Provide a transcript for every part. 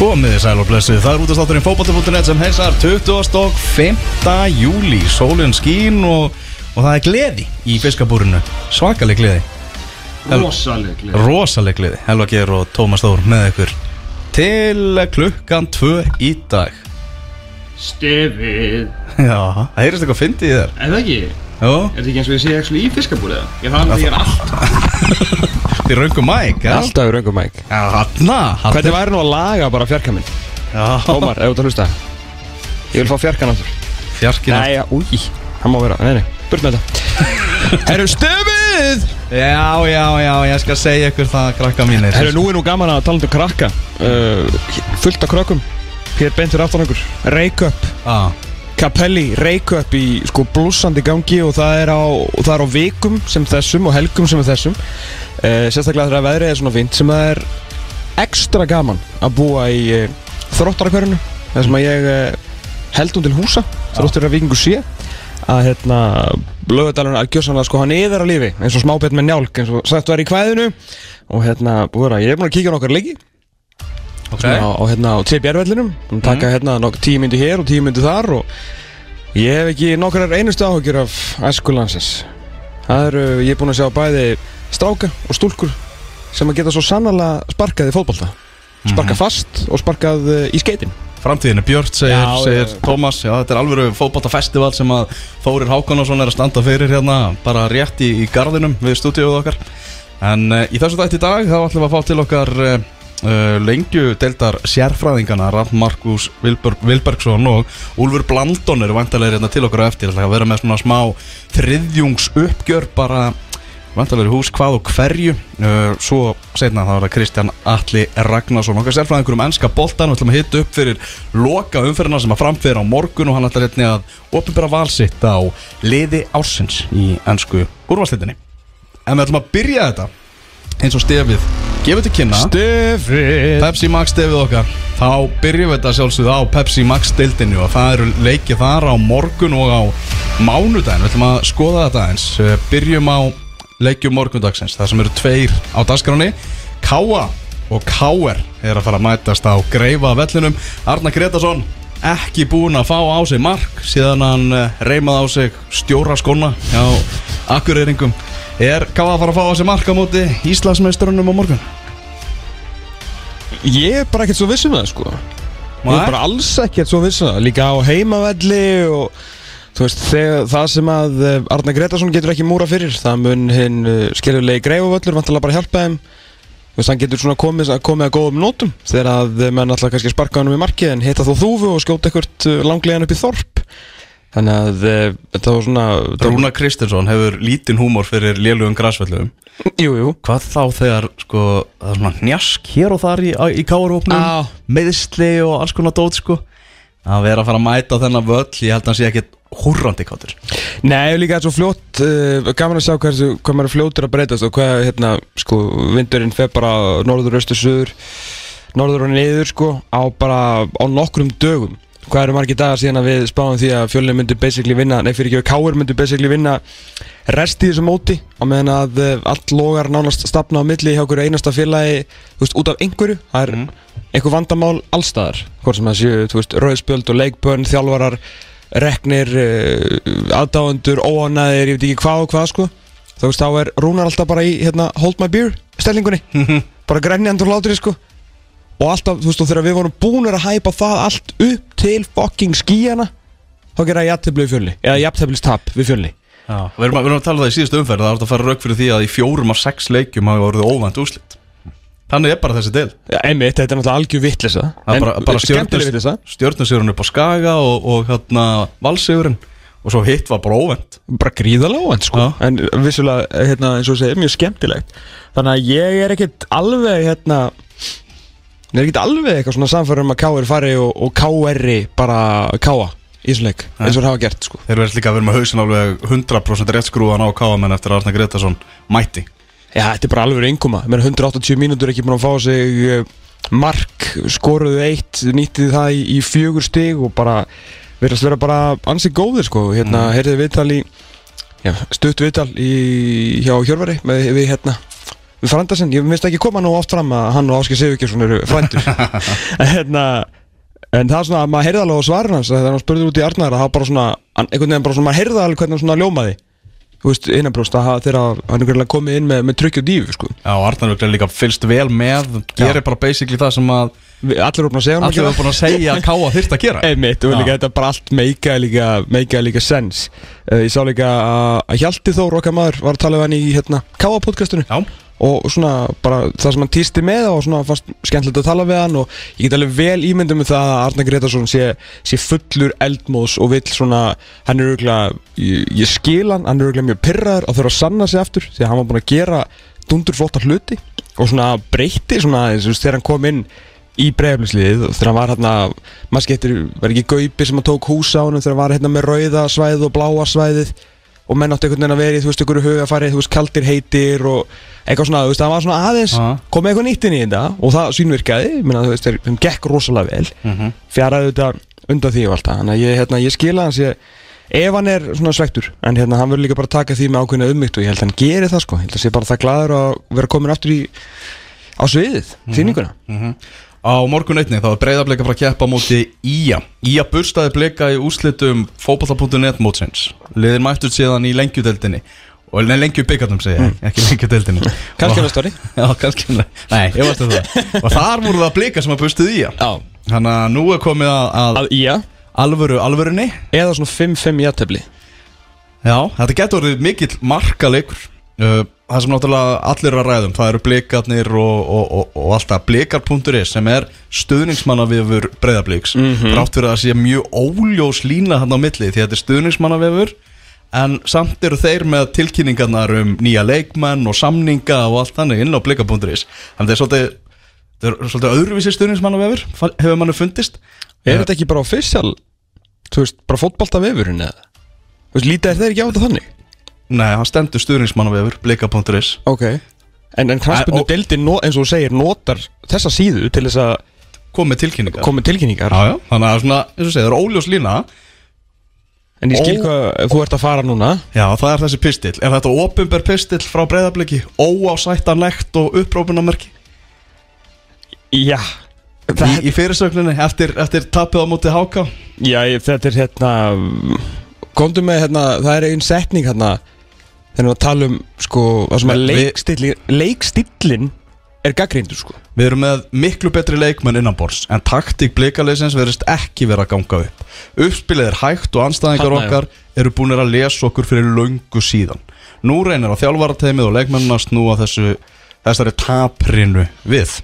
Komið þið sæl og blessið, það er út af státturinn fótbolti.net sem heilsar 25. júli, sólinn skín og, og það er gleði í fiskabúrinu, svakaleg gleði, Rosaleg gleði. rosaleg gleði, Helva Geir og Tómas Þór með ykkur til klukkan 2 í dag. Stefið Já, það heyrist eitthvað fyndið í þér. Það ekki? Jó, Er þetta ekki eins og ég sé ekki í fiskabúrið? Ég er því ég er allt. Þið raungum mæk? Alltaf í raungum mæk Hvernig væri nú að laga bara fjarka minn? Já, Ómar, ef þú ert að hlusta. Ég vil fá fjarkan áttur fjarkina. Nei, já, úi, hann má vera, nei, nei, burt með þetta. Herru, stöfið! Já, já, já, ég skal segja ykkur það, krakka mínir. Herru, nú er nú gaman að tala um krakka. Uh, Fullt af krökkum. Hér beint fyrir aftan okkur. Reykjöp, Ah, Capelli, Reykjöp í sko blúsandi gangi og það er á, og það er á vikum sem þessum og helgum sem þessum. Uh, Sérstaklega þegar veðrið er svona fínt sem það er ekstra gaman að búa í uh, þróttarakverðinu þar sem að ég uh, held hún til húsa þróttur að vikingu sé. Að hérna lögadalun að gjössanlega sko hann yfir á lífi eins og smábett með njálk eins og sagt var í kvæðinu. Og hérna búið að ég er búin að kíkja á nokkar leiki ok. svona á, á, hérna, á TBR-vellinum og taka hérna nokk tíu myndi hér og tíu myndi þar og ég hef ekki nokkrar einustu áhugjur af æskulandsins það eru, ég er búinn að sjá bæði stráka og stúlkur sem að geta svo sannarlega sparkað í fótbolta. Sparkað fast og sparkað uh, í skeitin. Framtíðin er Björn, segir, Já, segir já. Tómas Já, þetta er alveg fótballtafestival sem að Þórir Hákonarsson er að standa fyrir hérna bara rétt í, í garðinum við stúdíuð okkar. En uh, í þessu dætt í dag þá ætlum við að fá til okkar uh, lengju deildar sérfræðingana Raff Markus Vilberg, Vilbergsson og Úlfur Blandon eru vantarlega hérna til okkar á eftir. Að vera með svona smá þriðjungs uppgjör bara vantarlega hús hvað og hverju. Uh, svo setna þá er það Kristján Atli Ragnarsson okkar sérfræðingur um ennska boltan við ætlum að hitta upp fyrir loka umferðina sem að framfyrir á morgun og hann ætlar hérna að opinbera valsitt á liði ársins í ennsku úrvalslitinni en við ætlum að byrja þetta eins og stefið. Gefur til kynna. Stefið. Pepsi Max stefið okkar. Þá byrjum við þetta sjálfsögðu á Pepsi Max deildinu og það eru leikið þar á morgun og á mánudaginn. Við ætlum að skoða þetta eins Eh, byrjum á leikjum morgundagsins. Það sem eru tveir á dagskráni Káa og Káer er að fara að mætast á greifa vellinum Arna Gretarsson ekki búinn að fá á sig mark síðan hann eh, reimaði á sig stjóra skona hjá Akureyringum er Káa að fara að fá á sig mark á móti Íslandsmeisturunum á morgun? Ég er bara ekkert svo viss um það sko. Ég er bara alls ekkert svo viss um það. Líka á heimavelli og Þú veist, þegar, það sem að eh, Arna Gretarsson getur ekki múra fyrir Það mun hinn uh, skilurlegi greifavöllur Vantalega bara hjálpa þeim. Þú veist, hann getur svona komið, komið að góðum nótum Þegar að eh, menn alltaf kannski sparka hann um í markið En hitta þó þúfu og skjóta eitthvað langlegan upp í þorp Þannig að uh, þetta var svona Rúna Kristinsson hefur lítinn húmor fyrir lélugum græsvöllum Jú, jú. Hvað þá þegar sko, það er svona njask hér og þar í, í káarhópnum Á. meðsli og alls konar dót sko. Að vera að fara að mæta þennan völl ég held að hann sé ekkit húrrandi káttur Nei, líka þetta er svo fljótt uh, gaman að sjá hvað, hvað maður er fljótur að breytast og hvað, hérna, sko, vindurinn fer bara norður, austur, suður norður og niður, sko, á bara á nokkrum dögum hvað eru margir dagar síðan að við spáum því að fjölinn myndi basically vinna, nei fyrir ekki, Káur myndi basically vinna rest í þessu móti á meðan að uh, allt logar nánast stafna á milli hjá okkur einasta félagi þú veist, út af einhverju, það er einhver vandamál allstaðar, hvort sem það séu, þú veist, rauðspjöld og leikbönn, þjálfarar reknir, uh, aðdáendur, óanæðir, ég veit ekki hvað og hvað sko. Þú veist, þá er Rúnar alltaf bara í hérna, hold my beer stellingunni. Bara grenjandur hlátri sko og alltaf, þú veist, og þegar við vorum búinir að hæpa það allt upp til fucking skíjana þá gera jafntefli við fjölni eða jafnteflis tap við fjölni. Við erum, að, við erum að tala um það í síðustu umferð Það er að fara rauk fyrir því að í fjórum af sex leikjum hafi orðið óvænt úslit Þannig er bara þessi del ja, einmitt, þetta er náttúrulega algjör vittlisa Það er bara, bara skemmtileg vittlisa stjórnussigurinn upp á Skaga og, og hérna valsigurinn og svo hitt var bara óvænt. Bara gríðalega óvænt sko. Já. en vissulega, hérna, eins og segir, mjög skemmtilegt. Þannig að ég er ekkert alveg hérna ég er ekkert alveg eitthvað svona samfæður um að KR fari og, og KR bara káa í þessu leik, eins og það hafa gert sko? Þeir verðast líka að vera með hausin alveg 100% rétt skrúan á káamenn eftir að Arna Gretarsson mætti. Já, þetta er bara alveg reynguma Mér er 180 mínútur ekki búin að fá sig eh, mark, skoruðu eitt nýttið það í, í fjögur stig og bara verðast vera bara ansið góðir sko, hérna, mm. heyrðið viðtal í já, stutt viðtal í, hjá Hjörvari með við hérna við Frandarsen, ég minnst ekki koma nú oft fram að hann og Áskei Sigurkjarsson eru frændur en hérna en það er svona að maður heyrði alveg á svarin hans þegar hann spurði út í Arnar að það bara svona einhvern veginn bara svona, maður heyrði alveg hvernig hann svona ljómaði. Þú veist, innanbrjóst að þegar hann er komið inn með, með trykki og dífu sko. Já, Arnar Vöglega líka fylgst vel með gerir bara basically það sem að allir eru búin að segja að segja að káa þyrst að gera. Einmitt, og Já. líka þetta bara allt meika líka, meika líka sens. Uh, Ég sá líka að Hjalti Þór okkar maður var að tala um hann í hérna, Káa podcastinu. Já, og svona bara það sem hann týsti með og svona fannst skemmtilegt að tala við hann og ég get alveg vel ímyndum með það að Arna Gretarsson sé, sé fullur eldmóðs og vill svona, hann er örgulega ég, ég skil hann, hann er örgulega mjög pyrraður og þurfa að sanna sig aftur því að hann var búin að gera dundur flotta hluti og svona breytti svona og þegar hann kom inn í bregðarbliðsliðið og þegar hann var hérna maður skettir, var ekki Gaupi sem að tók húsa á hann þegar hann var hérna með rauða svæðið og bláa svæðið og menn áttu einhvern veginn að vera í, þú veist, einhverju hugafæri, þú veist, kaldir heitir og eitthvað svona, þú veist, það var svona aðeins Já. komið eitthvað nýtt inn í þetta og það svínvirkaði, ég meina, þú veist, þeir- þeim gekk rosalega vel Mhm. fjaraði þetta undan því og allt það, þannig að ég, hérna, ég skila hans, ég, ef hann er svona svektur, en hérna, hann verður líka bara taka því með ákveðna ummygt og ég held að hann geri það, sko, ég held að sé bara það glaður að vera komin aftur í, á sviðið, sýninguna. Mhm. Á morgun einnig þá er breyðarbleika frá að keppa móti Ía. Ía burstaði bleika í úslitum fótballa.net mótsins. Liðin mættust síðan í lengjudeldinni og lengju byggarnum segja ég, ekki lengjudeldinni Kannski Og- næsta ári. Já, kannski Nei, ég varst að það. Og þar voru það bleika sem að burstuði Ía. Já. Þannig að nú er komið að, að Að ía, alvöru alvörunni. Eða svona 5-5 játefli. Já, þetta getur orðið mikill markaleikur uh, Það sem náttúrulega allir eru að ræðum Það eru blikarnir og, og, og, og alltaf blikar.is sem er stuðningsmannavefur breyðabliks mm Mhm. Rátt fyrir að það sé mjög óljós lína hann á milli Því að þetta er stuðningsmannavefur En samt eru þeir með tilkynningarnar um nýja leikmenn og samninga og allt þannig inn á blikar.is Þannig að þetta er svolítið, er svolítið öðruvísi stuðningsmannavefur Hefur manni fundist Er þetta ekki bara veist, bara fótbolta vefurinn eða? Lítið er þeir ekki á þetta þannig? Nei, hann stendur stuðningsmannavefur, blikar.is Ok. En, en og- deildin, no, eins og þú segir, notar þessa síðu til þess að Komið tilkynningar. Koma með tilkynningar. Já, já, þannig að svona, eins og segir, það er óljós lína. En ég skil Ó. hvað, þú ert að fara núna. Já, það er þessi pistill. Er þetta opumber pistill frá breyðabliki Óásættanlegt og upprópunamerki Já. Í, í fyrirsögninni eftir, eftir tapið á móti háká Já, ég, þetta er hérna Komdu með hérna, það er einn setning hérna Þegar við að tala um, sko, það sem að Við- leikstillin Leikstillin er gaggríndur, sko. Við erum með miklu betri leikmenn innanbors En taktík blikaleysins verðist ekki vera að ganga upp. Uppspilið er hægt og anstæðingar já. okkar Eru búinir að lesa okkur fyrir löngu síðan. Nú reynir á þjálfarateimið og leikmennina að snúa þessu Þessari taprinu við.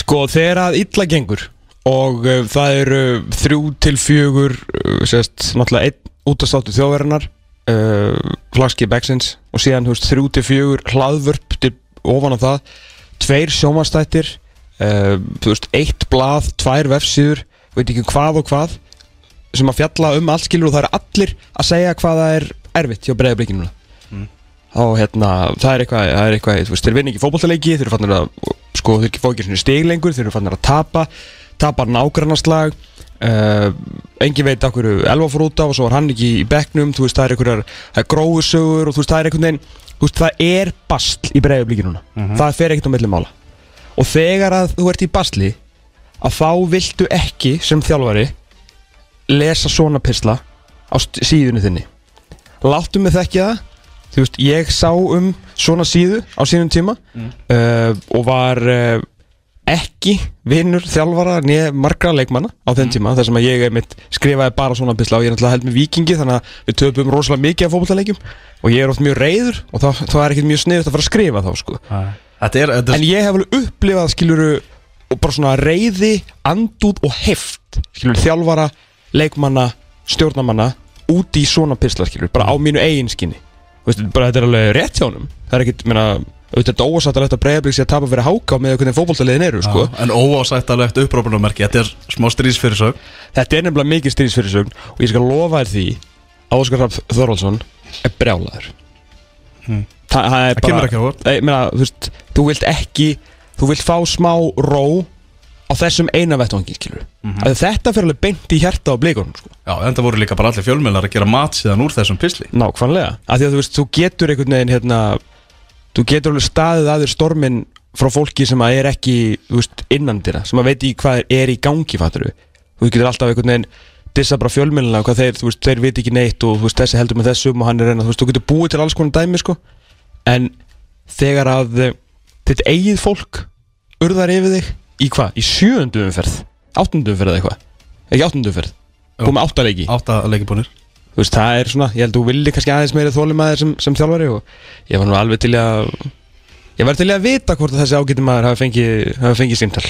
Sko þegar að illa gengur og uh, það eru þrjú til fjögur uh, sérst, náttúrulega einn útastáttu þjóðverðinar uh, flagski backsins og síðan þú veist, þrjú til fjögur hlaðvörp til ofan á það tveir sjómanstættir uh, þú veist, eitt blað, tvær vefsíður veit ekki hvað og hvað sem að fjalla um allt skilur og það eru allir að segja hvað það er erfitt hjá breyðablikinu þá hérna, það er eitthvað, það er eitthvað þú veist, þeir vinna ekki fótbollaleiki, þeir eru fannir að sko, þeir ekki fá ekki svona stig lengur, þeir eru fannir að tapa tapar nágrannarslag uh, engin veit okkur elva fór út á og svo var hann ekki í bekknum þú veist, það er einhverjar, er gróðsögur og þú veist, það er einhvern veginn, þú veist, það er bastl í breiðablíki núna, það fer ekkert á milli mála. Og þegar að þú ert í bastli að þá viltu ekki sem þjálfari lesa svona pisla á síðunni þinni. Láttu mig þekkja það. Þú veist, ég sá um svona síðu á sínum tíma uh, og var uh, ekki vinnur þjálfara margra leikmanna á þeim tíma þar sem að ég mitt skrifaði bara svona pisla og ég er náttúrulega held með vikingi þannig að við töpum rosalega mikið af fótballtaleikjum og ég er oft mjög reyður og þá, þá er ekkert mjög sniðut að fara að skrifa þá sko. Þetta er, þetta En ég hef alveg upplifað skiluru bara svona reyði, andúð og heft skiluru þjálfara, leikmanna, stjórnamanna úti í svona pisla skiluru, bara á mínu eigin skinni. Veistu, bara þetta er alveg rétt hjá honum. Það er ekkert, meina, auðvitað þetta ósættalegt að breyðablík sé að tapa fyrir háká með hvernig fótballtaliðin eru sko. En óásættalegt upprópunumerki Þetta er smá strísfyrirsög þetta er nefnilega mikið stríðsfyrirsögn og ég skal lofa þér því að Óskar Raff Þorvaldsson er brjálaður Hmm. Þa, það er Það kemur ekki á þú vilt ekki þú vilt fá smá ró á þessum eina vettvangi, skilur Mhm. mm þetta fyrir alveg beint í hjarta á blíkunum sko. Já, en það voru líka bara allir fjölmjölar að gera mat síðan úr þessum pisli þú getur alveg staðið að þér stormin frá fólki sem að er ekki, veist, innandina sem að veit í hvað er í gangi, fattur þú getur alltaf einhvern veginn dissa bara fjölmjölina hvað þeir, veist, þeir veit ekki neitt og veist, þessi heldur með þessum og hann er reyna, þú getur búið til alls konar dæmi, sko. En þegar að þitt eigið fólk urðar yfir þig í hvað? Í sjöundu umferð? Áttundu umferð eða eitthvað? Ekki áttundu umferð, Jú. komið áttaleiki Átta leikibúnir þú veist, það er svona, ég held að þú vilji kannski aðeins meira þólumæður sem, sem þjálfari og ég var nú alveg til að ég var til að vita hvort að þessi ágæti maður hafi fengið, fengið símtal.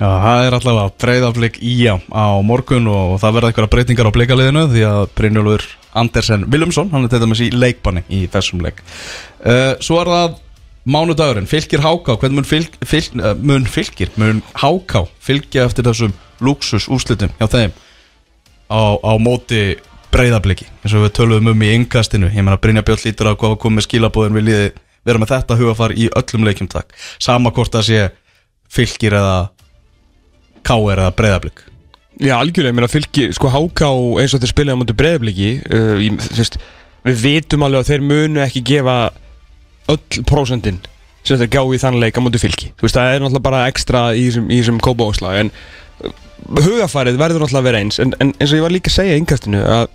Já, það er allavega breyðaflik í á, morgun og það verða eitthvað breytingar á bleikaliðinu því að Brynjólfur Andersen Vilumsson, hann er til dæmis í leikbanni í þessum leik. Uh, Svo er það mánudagurinn, fylgir háká hvernig mun, fylg, fylg, uh, mun fylgir mun háká fylgja eftir þessum luxus úrslitum hjá þeim á, á móti breyðabliki eins og við töluðum um í yngastinu ég meina Brynja Björn lítur að hvað var komið skilabóðin við liði vera með þetta hugafar í öllum leikjum takk. Sama hvort það sé fylgir eða K.R. eða breyðablik Já, algjörlega, ég meina fylgi, sko háká eins og þeir spilaði á mútu breyðabliki uh, ég, veist, við vitum alveg að þeir munu ekki gefa öll prósentin sem þeir gá í þann leik á mútu fylgi þú veist, það er náttúrulega bara ekstra í þessum, kópáslag en hugafarið verður náttúrulega að vera eins en, en eins og ég var líka að segja í yngastinu að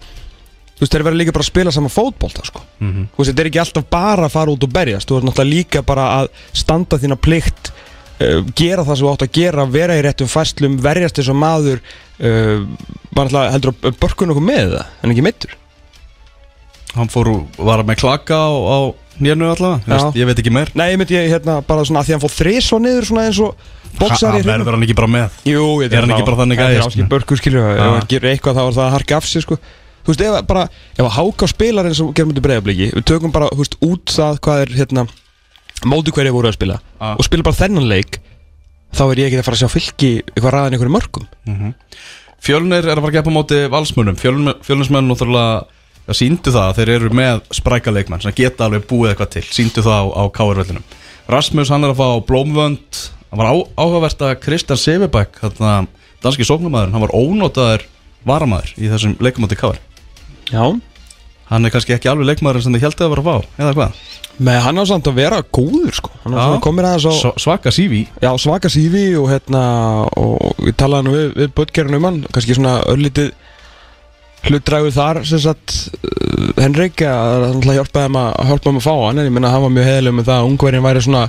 þú veist, þeir verður líka bara að spila saman fótbolta sko. Mhm. þú veist, þetta er ekki alltaf bara að fara út og berjast þú veist náttúrulega líka bara að standa þína plikt uh, gera það sem þú átt að gera vera í réttum fæslum, verjast eins og maður uh, var náttúrulega heldur að börkun okkur með það, en ekki meittur hann fór var með klaka á, á nérnu allavega veist, ég veit ekki meir Nei, ég myndi ég hérna bara svona að því að hann fór þrís og niður svona eins og boxar í hann verður hann ekki bara með Jú, ég Er hann ekki bara þannig gæi, gæði? sko? Áskil börkur skilur, ef Já. hann gerir eitthvað þá er það að harka af sig sko Þú veist, ef bara, ef að háka spilar eins og gerum þetta breyðabliki Við tökum bara, þú veist, út það hvað er hérna Móti hverju voru að spila Já. Og spila bara þennan leik Þá er ég ekki að fara að sjá fylki mörgum Fjölnir er að fara að gefa á móti valsmunum Fjölnismenn náttúrulega það síndu það að þeir eru með spræka leikmann sem geta alveg búið eitthvað til. Síndu það á, á káirvöldinum Rasmus hann er að fá blómvönd. Hann var á, áhugavert að Kristjan þarna danski sóknumæður hann var ónótaður varamæður í þessum leikumóti káir Já. Hann er kannski ekki alveg leikmaður sem þið heldur að vera að fá eða hvað? Með hann á samt að vera góður sko. Hann á komir aðeins á Svo- svaka sífi Já, svaka sífi og hérna og við talaði nú við, við böttgerðin um hann kannski svona örlítið hlutdrægu þar sem sagt uh, Henrik að að hjálpa þeim að hjálpa þeim að fá hann en ég menna hann var mjög heiðileg með það að ungverðin væri svona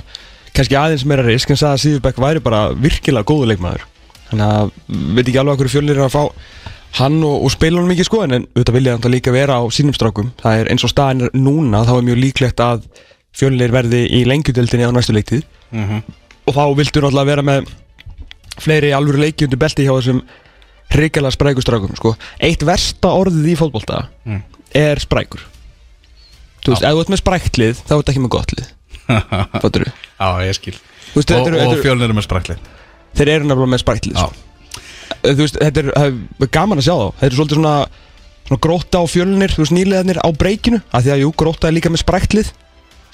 kannski aðeins meira risk en sagði að Sýðubæk væri bara virkilega góðu leikmaður. Þannig að veit ekki alveg að fjölnir er að fá hann og, og spila hann mikið sko en auðvitað vilja hann líka vera á sínum strákum. Það er eins og staðin er núna þá er mjög líklegt að fjölnir verði í lengjudeldinni á næstu leiktið og þá viltu náttúrulega vera með fleiri alvöru leiki undir belti hjá þessum hrikalega sprækustrákum sko. eitt versta orðið í fótbolta Mm. er sprækur þú veist, Já. ef þú ert með spræklið þá ert ekki með gott lið Fattarðu? Já, ég skil Þú veist, Og, þetta eru- og þetta eru- fjölnir er með sprækli þeir eru nefnilega með spræklið sko. Þú veist, þetta er, er gaman að sjá þá þeir eru svolítið svona, svona gróta á fjölnir þú veist, nýlegaðnir á breykinu af því að jú, gróta er líka með spræklið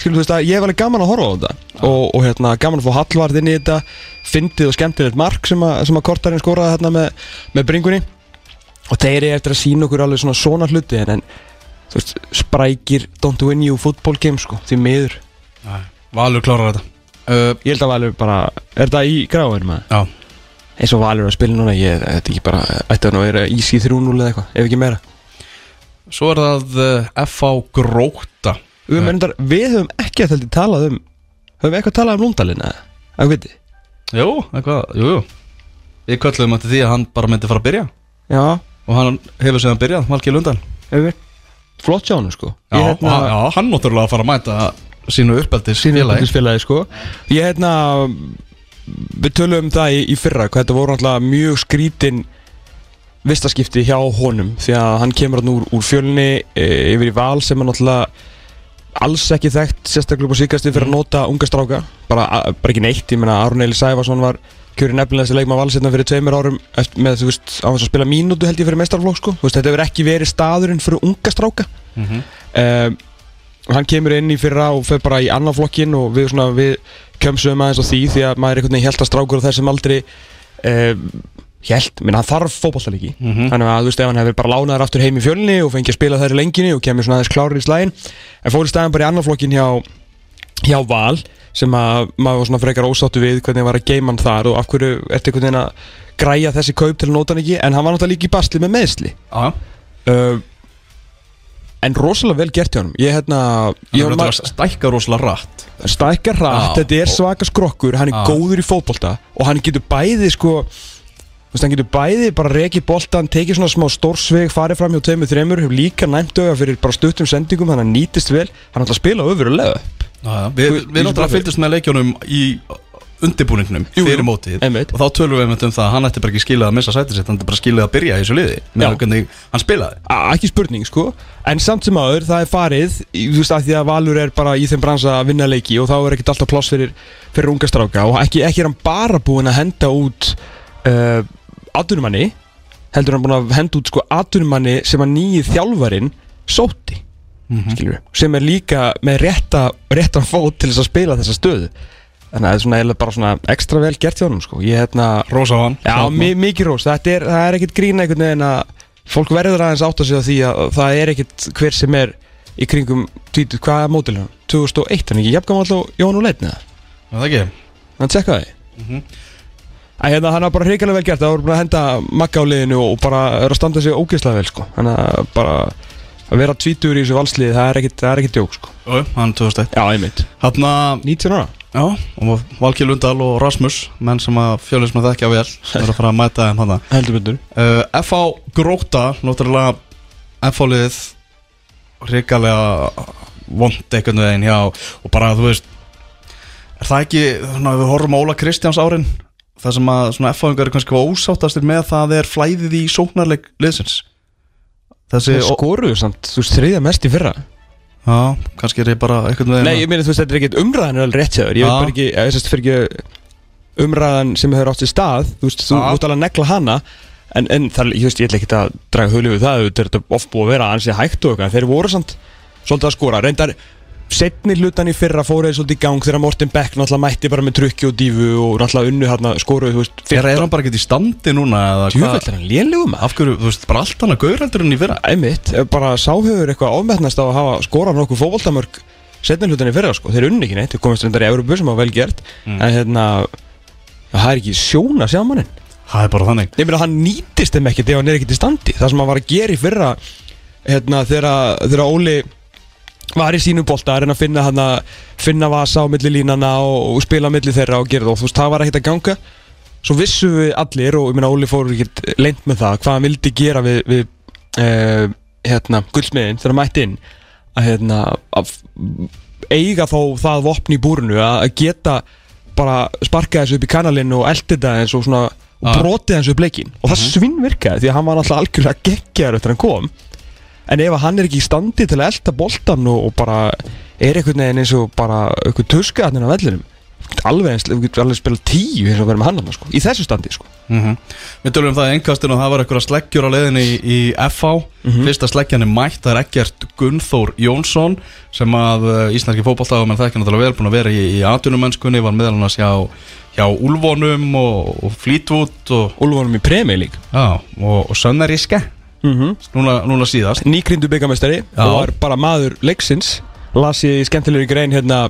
skilur þú veist að ég hef alveg gaman að horfa á þetta. Og, og hérna, gaman að fá Hallvard inn í þetta fyndið og skemmtilegt mark sem að, sem að Kortarinn skoraði hérna með, með bringunni. Og þeir eru eftir að sína okkur alveg svona svona hluti en, en þú veist, sprækir don't win you football game sko, því miður. Valur klárar þetta. Uh, ég held að Valur bara, er þetta í gráður maður? Já, eins og Valur að spila núna ég, er ekki bara, ætti að vera easy 3-0 eða eitthvað, ef ekki meira. Svo er það uh, F.A. Gróta við, ja. við höfum ekki að þetta talað um höfum við eitthvað talað um Lundalinn eða, að viti? Jú, eitthvað, jú, jú. Við köllum eftir því að hann bara myndi fara að byrja. Já, Og hann hefur síðan byrjað, Valgeir Lundan. Hefur Flott hjá hann sko. Já, Ég, hérna, já, hann náttúrulega að fara að mæta sínu uppeldis sínu félagi. félagi sko. Ég hérna Við tölum um það í, í fyrra Hvað þetta voru náttúrulega mjög skrítin Vistaskipti hjá honum Því að hann kemur hann úr, úr fjölni e, Yfir í val sem er náttúrulega Alls ekki þekkt Sérstaklega upp á síkasti fyrir að nota unga stráka. Bara, bara ekki neitt Ég meina Aron Eili Sæfarsson var Kjöri nefnilega þessi leikma valsirna fyrir tveimur árum með þú veist á þess að spila mínútu held ég fyrir mestarflokk sko. Veist þetta hefur ekki verið staðurinn fyrir unga stráka. Mhm. um, hann kemur inn í fyrra og fer bara í annan flokkin og við, við kemsum aðeins á því því að maður er einhvern veginn held að strákur og þessum aldrei um, held, minna hann þarf fótballtalegi Mhm. þannig að þú veist ef hann hefur bara lánaður aftur heim í fjölni og fengið að spila þær í lenginni og kemur svona aðeins klárir í slægin en fór í staðin bara í annan flokkin hjá, hjá Val sem að maður var svona frekar ósáttu við hvernig var að geima hann þar og af hverju ertu einhvern veginn að græja þessi kaup til að nota hann ekki. En hann var náttúrulega líka í basli með meðsli Já, uh, en rosalega vel gert hjá hann ég hérna hann ég að stækka rosalega rætt stækkar hratt, Já, þetta er svaka skrokkur hann er Já. góður í fótbolta og hann getur bæði sko þú veist, hann getur bæði bara rekið boltan tekið svona smá stórsveg, farið fram hjá tveimur þreimur hefur líka næmt auga fyrir bara stuttum sendingum þannig að hann nýtist vel, hann ætla að spila öfurulega já. Við, náttúrulega fylgdist með leikjónum í undirbúningnum Jú, fyrir mótið. Og þá tölum við einmitt um það að hann ætti bara ekki skilað að missa sætið sitt, hann ætti bara skilað að byrja í þessu liði með hvernig hann spilaði. A- ekki spurning sko. En samt sem aður það er farið þú veist að því að Valur er bara í þeim bransa að vinna leiki og þá er ekkert alltaf pláss fyrir, fyrir unga stráka og ekki, ekki er hann bara búinn að henda út uh, atvinnumanni heldur hann búinn að henda út sko atvinnumanni sem að nýið þjálfarin sóti mm sem er líka með rétta, rétta fót til þess að spila þessa stöðu. Þannig að það er bara svona ekstra vel gert hjá honum sko. Ég hérna Rósa á hann. Já, mi mikið þetta er, það er ekkert grína einhvern veginn að fólk verður aðeins átt að segja því að það er ekkert hver sem er í kringum tvítið, hvað er mótilum? 2001, hann er ekki jafnkvæm alltaf Jón og Leitni Er það ekki? hann tsekka því Mhm. Æ, hérna, hann har bara hrikalega vel gert, það voru bara að henda makka á liðinu og bara er að standa sig ógeðslega vel sko, þannig að bara að vera tvítur í þessu valsliði, það er ekkert, það er ekkert djók sko. Jú, hann 2001 Já, einmitt. Hann að 19 ára? Já, og Valkið Lundal og Rasmus menn sem að fjölusmenn þekkja vel það er að fara að mæta þeim hann heldur betur. Uh, F.A. Gróta náttúrulega F.A.liðið hrikalega vond einhvern veginn já og bara þú veist er það ekki, svona, við horfum á Óla Kristjáns árin það sem að svona F.A.ingar er kannski ósáttastir með það er flæðið í sóknarleik liðsins. Þessi, Það skoruðu samt, þú veist, þriðja mest í fyrra. Já, kannski er ég bara einhvern veginn Nei, ég meina þú veist, þetta er ekkert umræðan er alveg rétt þér. Ég veit bara ekki, ég sérst fyrir ekki umræðan sem hefur átt sér stað Þú veist, þú mútt alveg að negla hana. En, en það, ég veist, ég ætla ekki að draga hulið við það Þetta er oft búið að vera ansið hægt og eitthvað. Þeir voru samt svolítið að skora. Reyndar, setni hlutan í fyrra fóruði svolítið í gang Þegar Morten Beck náttúrulega mætti bara með trukki og dífu Og náttúrulega unnu hérna skoruði, þú veist er, er hann bara ekki í standi núna eða? Djúvöld er hann lélugum af hverju, þú veist, bara allt hann að gauraldur en í fyrra? Æmitt, bara sáhauður eitthvað ámætnast á að hafa skorað nokkuð fótboltamörk setni hlutan í fyrra sko, þeir unni ekki neitt þeir komast reyndar í Európu sem var vel gert. Mm. en hérna, það er ekki sjóna sjá er hann hann er hann í fyrra hérna, þegar Óli var í sínu bolta að reyna að finna hann að finna vasa á milli línana og, og spila á milli þeirra og gera það. Og þú veist, það var ekkert að ganga. Svo vissu við allir og ég meina Óli fór ekkert leint með það hvað hann vildi gera við, við uh, hérna, guldsmiðin þegar hann mætti inn. Að hérna að eiga þó það vopn í búrinu að geta bara sparka þessu upp í kanalinn og eldi þetta eins og svona og Ah. brotið þessu upp leikinn. Og það svinn virkaði því að hann var alltaf algjörlega geggjaður eftir að hann kom en ef hann er ekki í standi til að elda boltan og, og bara er einhvern veginn eins og bara einhvern tuska hann á vellinum alveg eins, við getum alveg spila tíu eins og verðum hann hann sko, í þessu standi sko. Mm Við tölum um það í engkastinu og það var eitthvað sleggjur á leiðinni í, í FH Fyrsta sleggjan er mætt, það er ekkert Gunnþór Jónsson sem að uh, íslenski fótballtagum en það ekki náttúrulega vel búin að vera í, í atvinnumennskunni var meðal annars hjá, hjá Úlfonum og, og Fleetwood og, Úlfónum í premi lík já, og, og Sönnaríske mm -hmm. núna, núna síðast nýgrindu byggamestari og var bara maður leiksins las ég í skemmtilegri grein hérna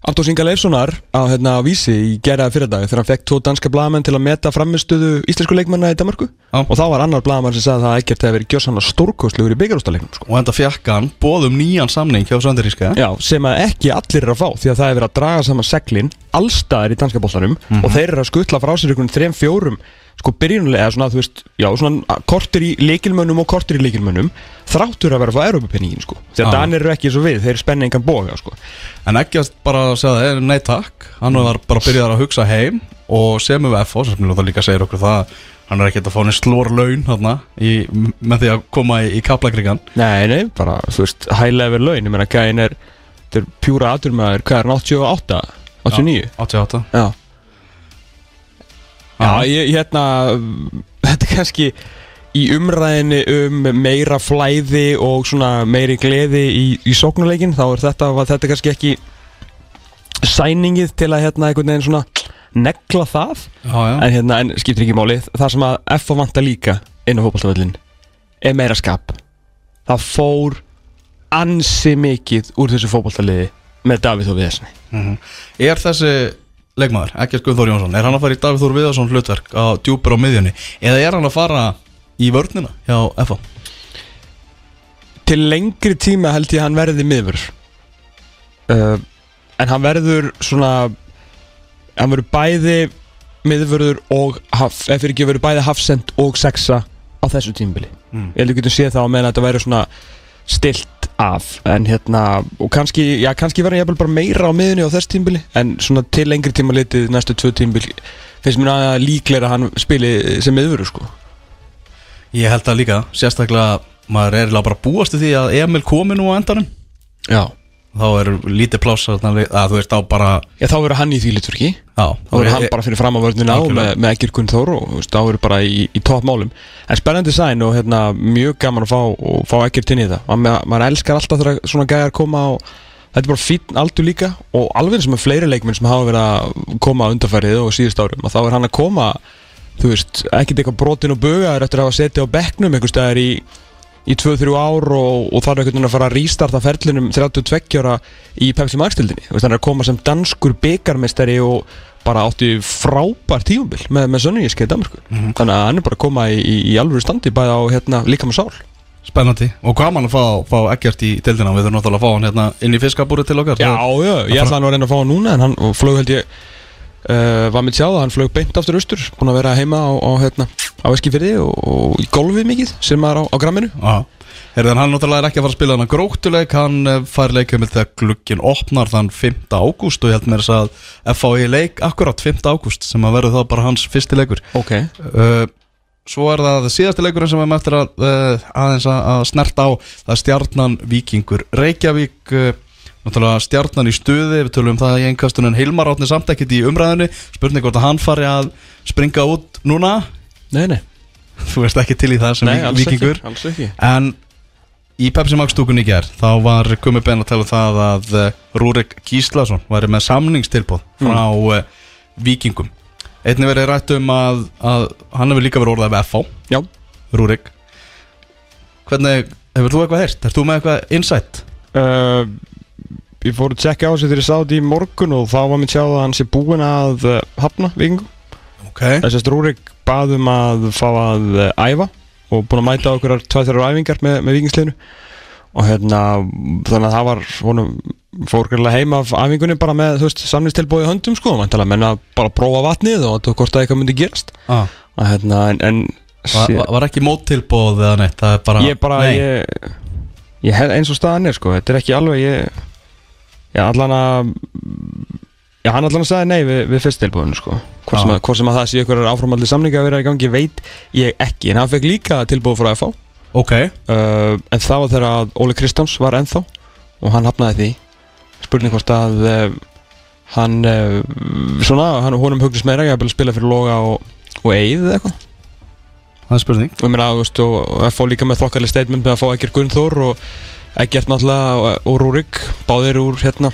Anton Inga Leifssonar á hérna á Vísi í gerðaða fyrir dag þegar hann fekk tvo danska blagamenn til að meta framistuðu íslensku leikmanna í Danmarku Já. og þá var annar blagamann sem sagði að það ekkert hefði verið gjössanlega stórkostlegur í byggarústaleiknum sko. Og enda fjekk hann bóðum nýjan samning hjá Sandaríska Já, sem að ekki allir eru að fá því að það er verið að draga saman seglin allstaðar í danska boltanum og þeir eru að skutla frá sér einhvern þrem fjórum sko byrjunulega eða svona þú veist já svona kortir í leikilmönnum og kortir í leikilmönnum þráttur að vera að fá Europapenningin sko. Því að Já. Danir eru ekki eins og við þeir spenna engan boga sko. En ekki að bara segja það, nei takk. Hann var bara byrjað að hugsa heim Og sem við FO, sem við líka segir okkur það Hann er ekkert að fá henni slór laun þarna, í, Með því að koma í, í kaplakrigan. Nei, nei, bara þú veist high level laun. Ég meina gæðin er þetta er pjúra aturmaður hvað er hann 88 89 88 Já Já, ég, hérna þetta er kannski í umræðinni um meira flæði og svona meiri gleði í, í sóknuleikin þá er þetta, var þetta kannski ekki sæningið til að hérna einhvern veginn svona negla það? Já, já, en hérna, en skiptir ekki máli. Það sem að F vantar líka inn á fótballtaföllin er meira skap. Það fór ansi mikið úr þessu fótballtaliði með Davíð og Viðesni Mhm. Er þessi leikmaður, Ekkert Guðþór Jónsson Er hann að fara í Davíð Þór Viðarsson hlutverk á djúpur á miðjunni? Eða er hann að fara í vörnina hjá FO til lengri tíma held ég að hann verði miður. Uh, en hann verður svona hann verður bæði miðvörður og haf, ef fyrir ekki verður bæði hafsend og sexa á þessu tímabili. Mm. ég held að við getum séð það á meðan þetta verður svona stilt af. En hérna og kannski, já kannski verður ég bara meira á miðunni á þessu tímabili en svona til lengri tíma litið næstu tvö tímabili finnst mér að líklega hann spili sem miðvörður sko. Ég held það líka, sérstaklega Maður er bara búast við því að Emil komi nú á endanum. Já Þá er lítið pláss að, þú veist á bara Já, þá verður hann í því litverki Já, þá verður hann bara fyrir fram á vörnina Algjörlega. með, með Egil Gunn Þór og þá verður bara í, í toppmálum. En spennandi sæn og hérna, mjög gaman að fá, fá Egil inn í það. Maður, elskar alltaf þegar svona gæjar koma og þetta er bara fínn aldur líka. Og alveg sem er fleiri leikminn sem hafa verið að koma undarfærið og síðust árum og þá er hann að koma þú veist, ekkert eitthvað brotin og bugaður eftir að hafa setið á bekknum einhvers staðar í í 2-3 ár og, og þarf einhvern veginn að fara að rístarta ferlinum 32 ára í Pepsi Max tildinni Þú veist, hann er að koma sem danskur byggarmestari og bara átti frábær tíumbil með, með sönnuníski í Danmarku þannig að hann er bara að koma í, í, í alvöru standi bæði á hérna, líka með sál. Spennandi. Og hvað mann að fá, fá ekkert í deildina. Við þurfum náttúrulega að fá hann hérna inn í fiskabúri til okkar. Já, já, ég ætla hann að reyna að fá hann núna en hann flög held ég uh, var með tjáða, hann flög beint aftur austur búin að vera heima á, á, hérna, á Eskifirði og, og í golfið mikið sem er á, á gramminu Herðan hann náttúrulega er ekki að fara að spila hann að gróktuleik Hann fær leikjum þegar glukkin opnar þann 5. ágúst Og ég held mér að FAI leik akkurat 5. ágúst Sem að verður þá bara hans fyrsti leikur Ok uh, Svo er það síðasti leikurinn sem við eftir að, uh, aðeins að, að snerta á Það er stjarnan Víkingur Reykjavík Náttúrulega stjarnan í stuði Við tölum um það í einhverstunin Hilmar átni samt ekkert í umræðinu Spurning hvort að hann fari að springa út núna Nei, nei, Þú veist ekki til í það sem nei alls Víkingur ekki, alls ekki. En í Pepsi Max stúkunni í ger Þá var komið bein að tala um það að uh, Rúrik Gíslason væri með samningstilbóð frá mm. Víkingum Einnig verið rætt um að, að hann hefur líka verið orðað við FH Já, Rúrik Hvernig, hefur þú eitthvað heyrt? Er þú með eitthvað insight? uh, ég fór að tjekka á sig þegar ég sá þetta í morgun og þá var mér tjáð að hann sé búinn að uh, hafna vikingum Ok. Þess að Rúrik baðum að fá að uh, æfa og búinn að mæta okkur tvað þeirra æfingar með, með vikingsliðinu og hérna þannig að það var honum fór greiðlega heim af æfingunni bara með þú veist samningstilbóði höndum sko. Menna bara prófa vatnið og þetta hvort að eitthvað myndi gerast. Ah. og hérna en, en var, var, var ekki móttilbóð eða neitt? Það er bara ég bara ég, ég eins og staðan er sko. Þetta er ekki alveg ég, ég allan að já hann allan að sagði nei við, við fyrst tilbúinu sko. Hvort sem, Já. sem að það sé ykkur áframaldi samninga að vera í gangi veit ég ekki. En hann fekk líka tilbúið frá FH uh, Ok. En það var þegar Óli Kristjáns var ennþá og hann hafnaði því. Spurning hvort að uh, hann uh, svona hann honum hugnist meira ég að spila fyrir Loga og, og Eið eða eitthvað. Það er spurning. Og ég meina, þú veist, og og FH líka með þokkarlega statement með að fá Egert Gunnþór og Egert náttúrulega og, Rúrik báðir úr hérna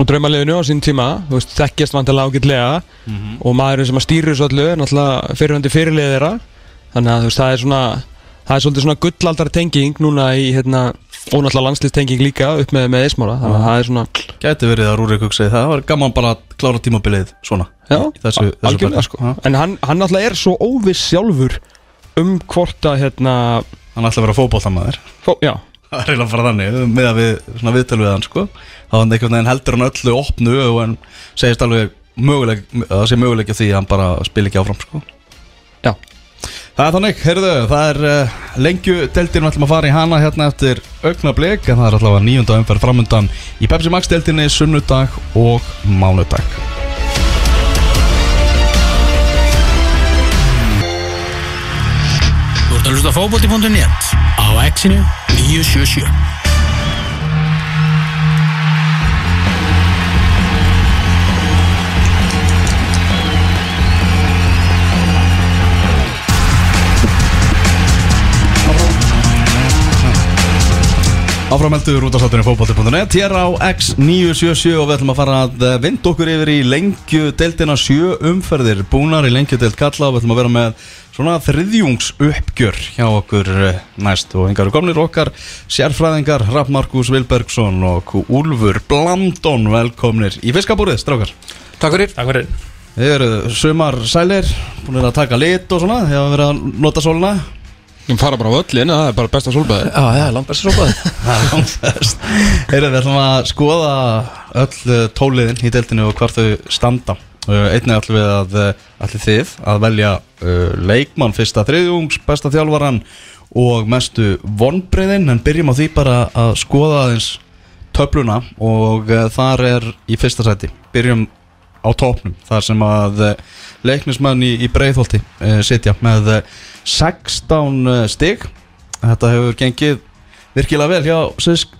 og draumaliðinu á sín tíma þú veist, þekkjast vantilega ágætlega. Og maðurinn sem að stýri þessu öllu er náttúrulega fyrirhundi fyrirlið þeirra. Þannig að þú veist, það er svona það er svolítið svona gullaldar tenging núna í hérna og náttúrulega landslýstenging líka upp með, með eismára þannig að það er svona Gæti verið að Rúrik hugsaði það. Var gaman bara að klára tímabilið svona. Já, þessu, þessu algjörlega sko. En hann, hann náttúrulega er svo óviss sjálfur um hvort að hérna Hann ætla að vera fótboltamaður. Fó, Já, Það er eiginlega bara þannig með að við svona viðtölu við hann sko. Þá hann einhvern veginn heldur hann öllu opnu og hann segist alveg möguleg að það sé möguleik á því að hann bara spil ekki áfram sko. Já. Það er þannig, heyrðu, það er uh, lengju deltinn við ætlum að fara í hana hérna eftir augna blik en það er allavega nýjunda umferð framundan í Pepsi Max deltinni sunnudag og mánudag að hlusta á fótbolti.net á exinu 977 Áframeldur út á sattunni fótbolti.net hér á X977 og við ætlum að fara að eh, vinda okkur yfir í lengju deildina sjö umferðir búnar í lengju deild kalla og við ætlum að vera með svona þriðjungs uppgjör hjá okkur eh, næst. Og hingar eru komnir okkar sérfræðingar Rapp Markus Vilbergsson og Úlfur Blandon velkomnir í fiskabúrið, strákar. Takk fyrir. Takk fyrir. Þið eru sumar sælir, búin að taka lit og svona, þið hafa verið að nota sólina. Ég fara bara á öllin, það er bara besta sólbæði Já, það er langt best srópaði Það er langfest Heyrðu, við ætlum að skoða öll uh, tóliðin í deildinu og hvar þau standa Einnig ætlum við að uh, ætlum þið að velja uh, leikmann fyrsta þriðjungs, besta þjálfaran og mestu vonbreiðin en byrjum á því bara að skoða aðeins töfluna og uh, þar er í fyrsta sæti. Byrjum á topnum þar sem að uh, leiknismann í, í breiðholti uh, sitja með uh, 16 uh, stig. Þetta hefur gengið virkilega vel hjá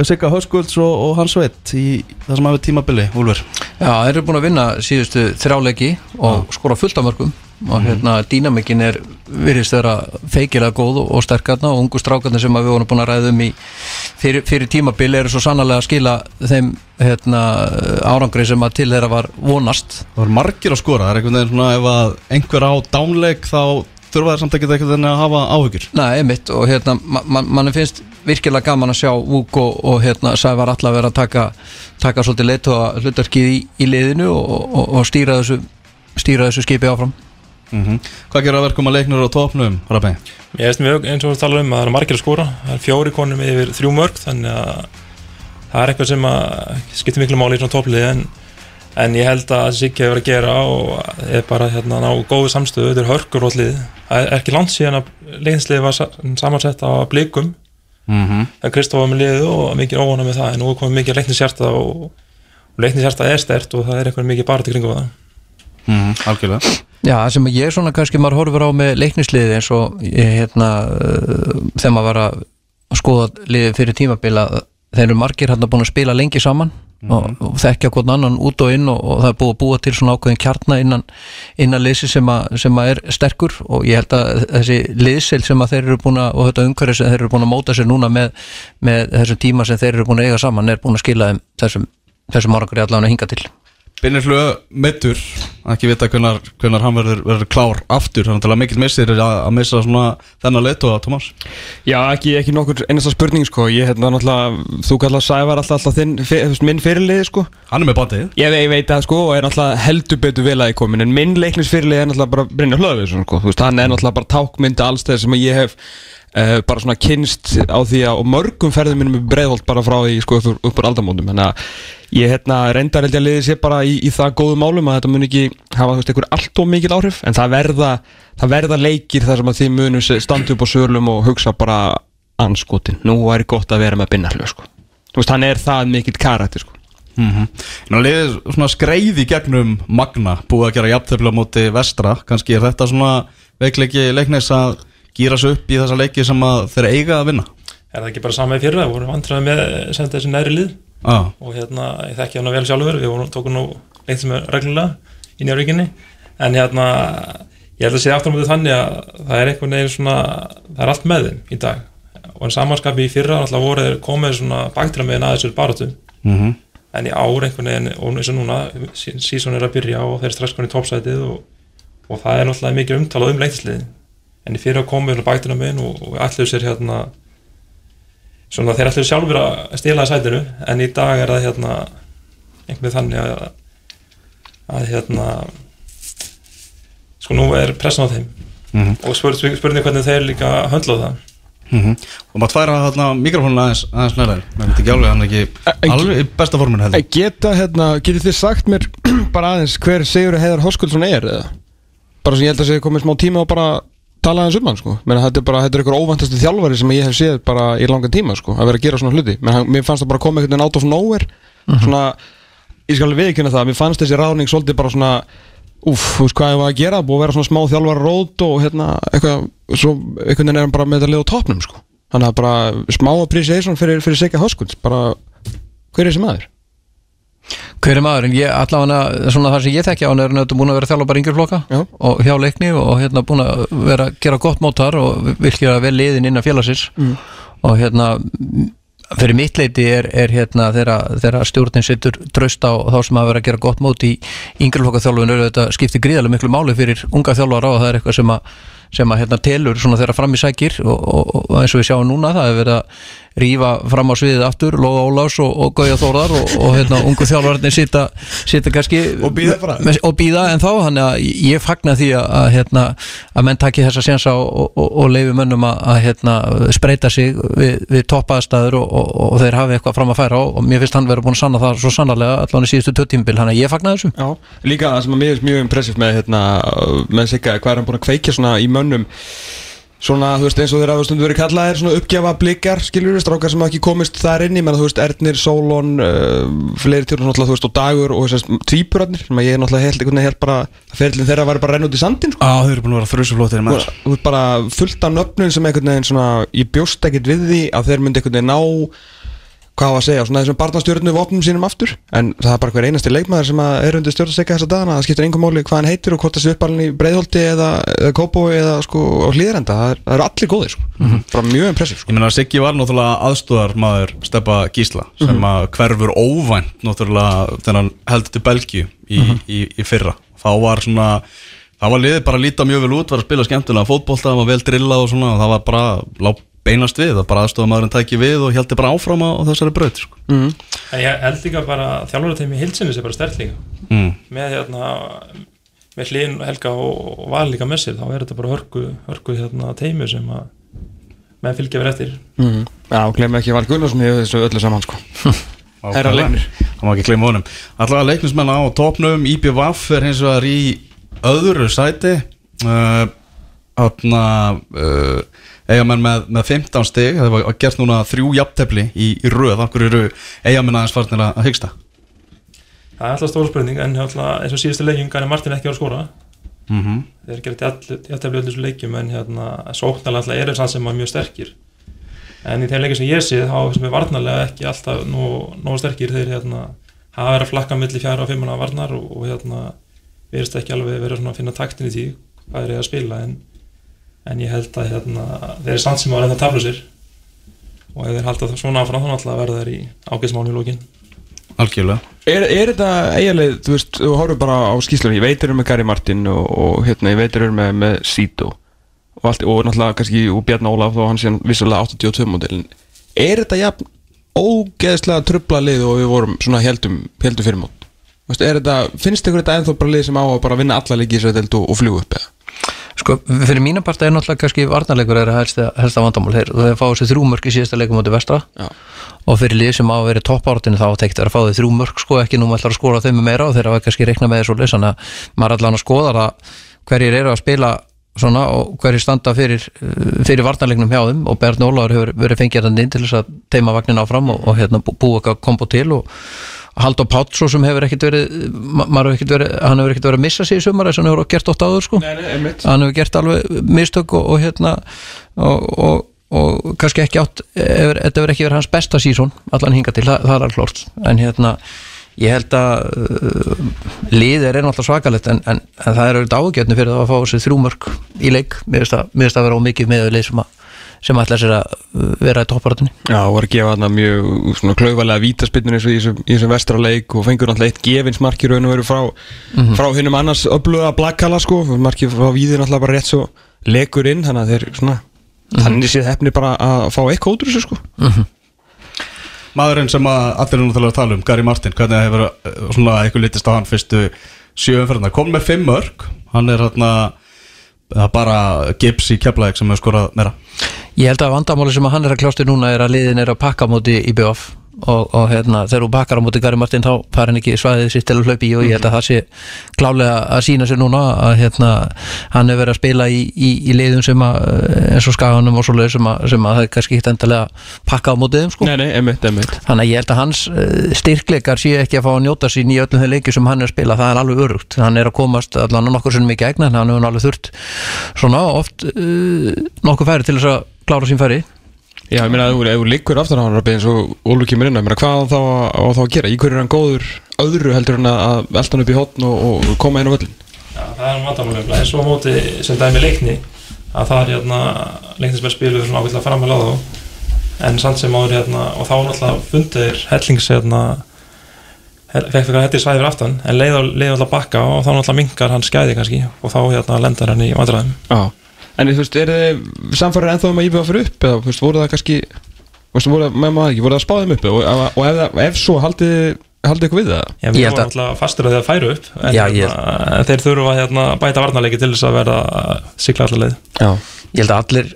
Sigga Höskulds og, og Hans Sveit í það sem hafi tímabili, Úlfur. Já, þeir eru búin að vinna síðustu þrjáleiki og skora fullt af mörgum og hérna dýnamikin er virðist vera feikilega góð og, sterkarna og ungu strákarnir sem við vorum búin að ræða um í fyrir, fyrir tímabili eru svo sannlega að skila þeim hérna árangri sem að til þeirra var vonast. Það var margir að skora, það er einhvern veginn svona ef að einhver á dánleik þá þurfa þær samt ekki einhvern veginn að hafa áhyggjur. Nei, einmitt og hérna ma ma mann finnst virkilega gaman að sjá Vúk og, og hérna Sævar allar vera að taka, taka svolítið leitt og hlutarkið í, í liðinu og, og, og stýra þessu stýra þessu skipi áfram. Mm Hvað gerir að verkum að leiknur á topnum, Rabi? Ég veist mjög eins og við tala um að það eru margir að skora. Það er fjóri konum yfir þrjú mörg þannig að það er eitthvað sem að skiptir miklu máli í svona topplið en, en ég held að Siggi hefur að gera og er bara hérna ná góðu samstöðu. Þetta er hörkur og lið það er ekki langt síðan að leiðinslið var sa- samansett á blikum. Mm -hmm. það Kristof var með liðu og mikið óvona með það. En nú er komið mikið leiknishjarta og, og leiknishjarta er stert og það er eitthvað mikið bara til kringum það. Mm Algjörlega. Já, það sem ég svona kannski maður horfur á með leiknisliði eins og ég, hérna uh, þegar maður var að skoða liði fyrir tímabila þeir eru margir hérna búin að spila lengi saman og, og þekkja hvern annan út og inn og, og það er búið að búa til svona ákveðin kjarna innan, innan liðsi sem, sem að er sterkur og ég held að þessi liðsil sem að þeir eru búin að og þetta umhverfi sem þeir eru búin að móta sér núna með, með þessum tíma sem þeir eru búin að eiga saman er búin að skila þeim þessum, þessum árangur allan að hinga til Binnir Hlöð meittur, ekki vita hvernar, hann verður, verður klár aftur. Þannig að mikill missir að, að missa svona þennan leitt og Tómas Já, ekki, ekki nokkur einasta spurning sko. Ég hérna náttúrulega, þú kallar Sævar alltaf, alltaf þinn, fyr, minn fyrirliði sko. Hann er með bandið. Ég, ég veit það sko og er náttúrulega heldur betur vel að ég komin. En minn leiknisfyrirliði er náttúrulega bara Brynjar Hlöðvísson sko. Þú veist, hann er náttúrulega bara tákmynda alls þegar sem að ég hef uh, bara svona kynst á því að og mörgum ferðum minnum er breiðholt bara frá því sko upp, upp úr aldamótum. Þannig að ég hérna reyndar held ég að liði sér bara í, í það góðu málum að þetta mun ekki hafa veist einhver allt og mikil áhrif en það verða, það verða leikir þar sem að þið munum standa upp á sörlum og hugsa bara anskotin, nú væri gott að vera með Brynjar sko. Þú veist, hann er það mikill karakter sko. Mm -hmm. Liðið svona skreið í gegnum Magna, búið að gera jafntefla á móti vestra, kannski er þetta svona veikleiki leiknis að gýra sig upp í þessa leiki sem að þeir eiga að vinna? Er það ekki bara sama í fyrra, við vorum vandraði með senda þessi næri lið. Ah. og hérna, ég þekki hana vel sjálfur. Við vorum, tókum nú leitt sem er reglulega í nýjaríkinni en hérna, ég held að sé aftur á móti þannig að það er einhvern veginn svona það er allt með þeim í dag. Og en samanskapi í fyrra, alltaf voru þeir komið svona baktra með að þessur barátum mm en í ár einhvern veginn, og eins og núna sísón er að byrja og þeir strax konið í toppsætið og, og það er náttúrulega mikið umtalað um leiktisliðin en í fyrra komið baktra með og, og allir sér hérna svona þeir ætlu sjálfur að stila sætinu en í dag er það hérna einhvern veginn þannig að, að hérna sko nú er pressan á þeim. Mhm. og spur, spurning hvernig þeir líka höndla það. Mm Og maður tværa þarna mikrofónu aðeins, aðeins nærðin Mér myndi ekki alveg, hann er ekki En- alveg í besta heldur. En geta, hérna, getið þið sagt mér bara aðeins hver Sigur Heiðar Hoskuldsson er eða? Bara sem ég held að segja komið smá tíma og bara tala aðeins um hann sko. Menna, þetta er bara, þetta er ykkur óvæntastu þjálfari sem ég hef séð bara í langan tíma sko að vera að gera svona hluti. Menn hann, mér fannst það bara koma einhvern veginn out of nowhere. Svona, ég skal alveg viðkynna það Mér fannst þessi ráðning svolítið bara svona Úf, þú veist hvað ég var að gera, búið að vera svona smá þjálfara rót og hérna, eitthvað, svo einhvern veginn er hann bara með þetta lið á topnum, sko. Þannig að bara smá appreciation fyrir, fyrir hver er maður? Allavega það sem ég þekki á hann er búin að vera þjálfa bara yngri flokka Já. og hjá leikni og hérna búin að vera að gera gott mótar og virkja vel liðin innan félagsins Mm. og hérna fyrir mitt leiti er, er hérna þegar, stjórnin setur draust á þá sem að vera að gera gott mót í yngri flokka þjálfun þetta skiptir gríðarlega miklu máli fyrir unga þjálfara og það er eitthvað sem að sem að hérna telur svona þeirra fram í sækir og, og, og eins og við sjáum núna það er verið að rífa fram á sviðið aftur Lóða Ólafs og, og Gauja Þórðar og, og hérna ungu þjálfarnir sita, sita kannski Og með, og býða en þá þannig að ég fagna því að, að, hérna, að menn taki þessa sénsa og, og, og leifi mönnum að, að hérna, spreita sig við, við toppaðstæður og, og, og þeir hafi eitthvað fram að færa og, og mér finnst hann verið búin að sanna það svo sannarlega allan í síðustu töttímbil, hann að ég fagna þessu. Já, líka það sem að mér finnst mjög impressív með, hérna, með Sigga, hvað er hann búin að kveikja svona í mönnum. Svona, þú veist, eins og þeir hafa stundu verið kallaðir svona uppgjafa blikar, skiljur strákar sem hafa ekki komist þar inn í, menn þú veist, Ernir, Sólon uh, fleiri til náttúrulega, þú veist, og Dagur og þessast tvíburarnir, sem að ég er náttúrulega held einhvern veginn held bara, að ferlinn þeirra var bara að renna út í sandin, sko. Á, þau eru búin að vera þrjusuflóttir með Þú þú veist bara fullt af nöfnum sem einhvern veginn svona, ég bjóst ekkert við því að þeir myndi einhvern veginn ná hvað á að segja, svona þessum barnastjórnu vopnum sínum aftur, en það er bara hver einasti leikmaður sem er undir stjórnastekka þessa dagana. Það skiptir engum máli hvað hann heitir og hvort það sé uppalinn í breiðholti eða, eða kópói eða sko á hlýðrenda, það, það eru allir góðir sko. bara mjög impressív sko. Ég meina að Siggi var náttúrulega aðstóðar maður Steppa Gísla sem að hverfur óvænt náttúrulega hann heldur til Belgíu í, í, í fyrra. Þá var svona þá var liðið bara að líta mjög vel út, var að spila skemmtilega fótbolta, það var vel drillað og svona og það var bara, lág beinast við það bara aðstóðar maðurinn tæki við og heldur bara áfram á, þessari braut sko. mm. en ég held líka bara þjálfur þeim í hilsinni sem bara stert líka mm. með hérna með hlýn Helga og, og val líka með sér þá er þetta bara hörku, hörku hérna teimi sem að menn fylgja verið eftir Mm. Já, glemir ekki Val Gunnarsson í þessu öllu saman sko. Herra leiknir. Það má ekki gleyma honum Allavega leiknismenn á topnum IPVAF er hins vegar í öðru sæti uh, Þarna uh, Eigamenn með, með 15 stig Það var gert núna þrjú jafntefli í, í röð. Akkur eru eigamenn aðeins farnir að hyggsta? Það er alltaf stór spurning en hérna, eins og síðustu leikjum gæði Martin ekki á að skora. Mm -hmm. þeir gerði jættefli öll þessu leikjum en hérna, sóknarlega alltaf eru sann sem var mjög sterkir. En í þeim leikjum sem ég sé þá sem er varnarlega ekki alltaf nógu sterkir. Þeir hérna, hafa verið að flakka milli fjara og fimmuna varnar og, og hérna verðist ekki alveg verið að finna taktin í því hvað er að spila en, en ég held að hérna, þeir eru sann sem var ennþá taflu sér. Og ef þeir halda það svona áfram þá náttúrulega verða þeir í ágæðsmánu í lókin Algjörlega. Er, er þetta eiginlega, þú veist, þú horfum bara á skýslunum, ég veit þeir eru með Gary Martin og, og hérna, ég veit þeir eru með, með Sito. Og, allt, og náttúrulega kannski og Bjarn Ólaf og hann sé vissulega 82 módelin. Er þetta jafn ógeðslega trubla lið og við vorum svona heldum, heldum fyrir mót? Þú veist, er þetta, finnst ykkur þetta ennþá bara lið sem á að bara vinna alla leiki í þessu deild og, og fljúa upp eða? Sko, fyrir mína part er náttúrulega kannski varnarleikur er að helsta, vandamál. Þeir og þeir fá þessi þrjú mörk í síðasta leikum átti vestra. Já. og fyrir lið sem á að vera toppártinu þá tekt að fá þau þrjú mörk sko ekki nú ætlar að skora þeim meira og þeir hafa kannski reikna með þessu leys þannig að maður allan að skoða það hverjir eru að spila svona og hverjir standa fyrir, fyrir varnarleiknum hjá þeim. Og Bernd Ólaður hefur verið fengið hann inn til þess að teima vagnin áfram og, og hérna bú- búa eitthvað kombo til og Haldur Pátt svo sem hefur ekkert verið, hefur ekkert verið hann hefur ekkert verið að missa sig í sumar þess að hann hefur gert ótt áður sko. Nei, nei, einmitt. Hann hefur gert alveg mistök og, og hérna og, og, og kannski ekki átt ef, þetta verður ekki verið hans besta sísón allan hinga til, það, það er alveg klort en hérna, ég held að uh, liðið er náttúrulega svakalegt en, en, en það er auðvitað ágjörni fyrir að fá þessi þrjúmörk í leik. Mér finnst það vera ómikið með lið sem að sem ætla sér að uh, vera í topparatunni Já, og var að gefa þarna mjög svona klaufalega vítaspinnur eins og í þessum- í þessum vestraleik og fengur náttúrulega eitt gefinsmarki raun og veru frá, frá hinnum annars öfluga blakkala sko, marki frá víðir náttúrulega bara rétt svo lekur inn, þannig að þeir svona þannig séð hefni bara að fá eitthvað út úr þessu sko. Maðurinn sem að allir er náttúrulega að tala um, Gary Martin hvernig hefur uh, svona eitthvað litist á hann fyrstu sjöumferðina, kom með fimm mörg hann er hérna það er bara Gibbs í keflaðik sem hefur skorað meira. Ég held að vandamáli sem hann er að kljástu núna er að liðin er að pakka móti í BF og, og hérna, þegar þú pakkar á móti Gary Martin þá fær hann ekki svæðið sitt til að hlaupa í og ég held að það sé klálega að sína sér núna að hérna, hann er verið að spila í, í, í liðum sem að eins og skaganum og svoleið sem sem að það er kannski ekki endilega pakka á mótið þeim sko. Nei, nei, emitt, emitt Þannig að ég held að hans eh, styrkleikar sé ekki að fá að njóta sín í öllum þeim leikjum sem hann er að spila, það er alveg örugt. Hann er að komast allan nokkur sem mikið egna hann hefur alveg þurft svona oft uh, nokkuð færi til þess að klára sín færi Já, ég meina, ef þú- liggur aftur á hann eins og Ólfur kemur inn meina, hvað á þá, á þá að gera? Í hverju er hann góður öðru heldur en að velta hann upp í hotn og, og koma inn á völlin? Já, það er vandamálega eins og móti sem dæmi leikni að það er hérna leiknismenn spiluður svona ákveðlega framhæla á en samt sem áður hérna og þá náttúrulega fundir hellings hérna fekk fyrir hætti svæði fyrir aftan en leið og leið alltaf bakka og þá náttúrulega minkar hann skæði kannski og þá hérna lendar hann í vandræðum. En þú veist, er þið samfærir ennþá um að íbjöða fyrir upp eða, veist, voru það kannski veist, voru það, með maður ekki, voru það spáðum upp og, og ef, það- ef svo, haldið haldið ykkur við það? Já, við Ég held vorum að- alltaf fastur að það færu upp en Já, ég- hérna, þeir þurfa hérna, bæta varnarleiki til þess að verða sigla allar leið Já. Ég held að allir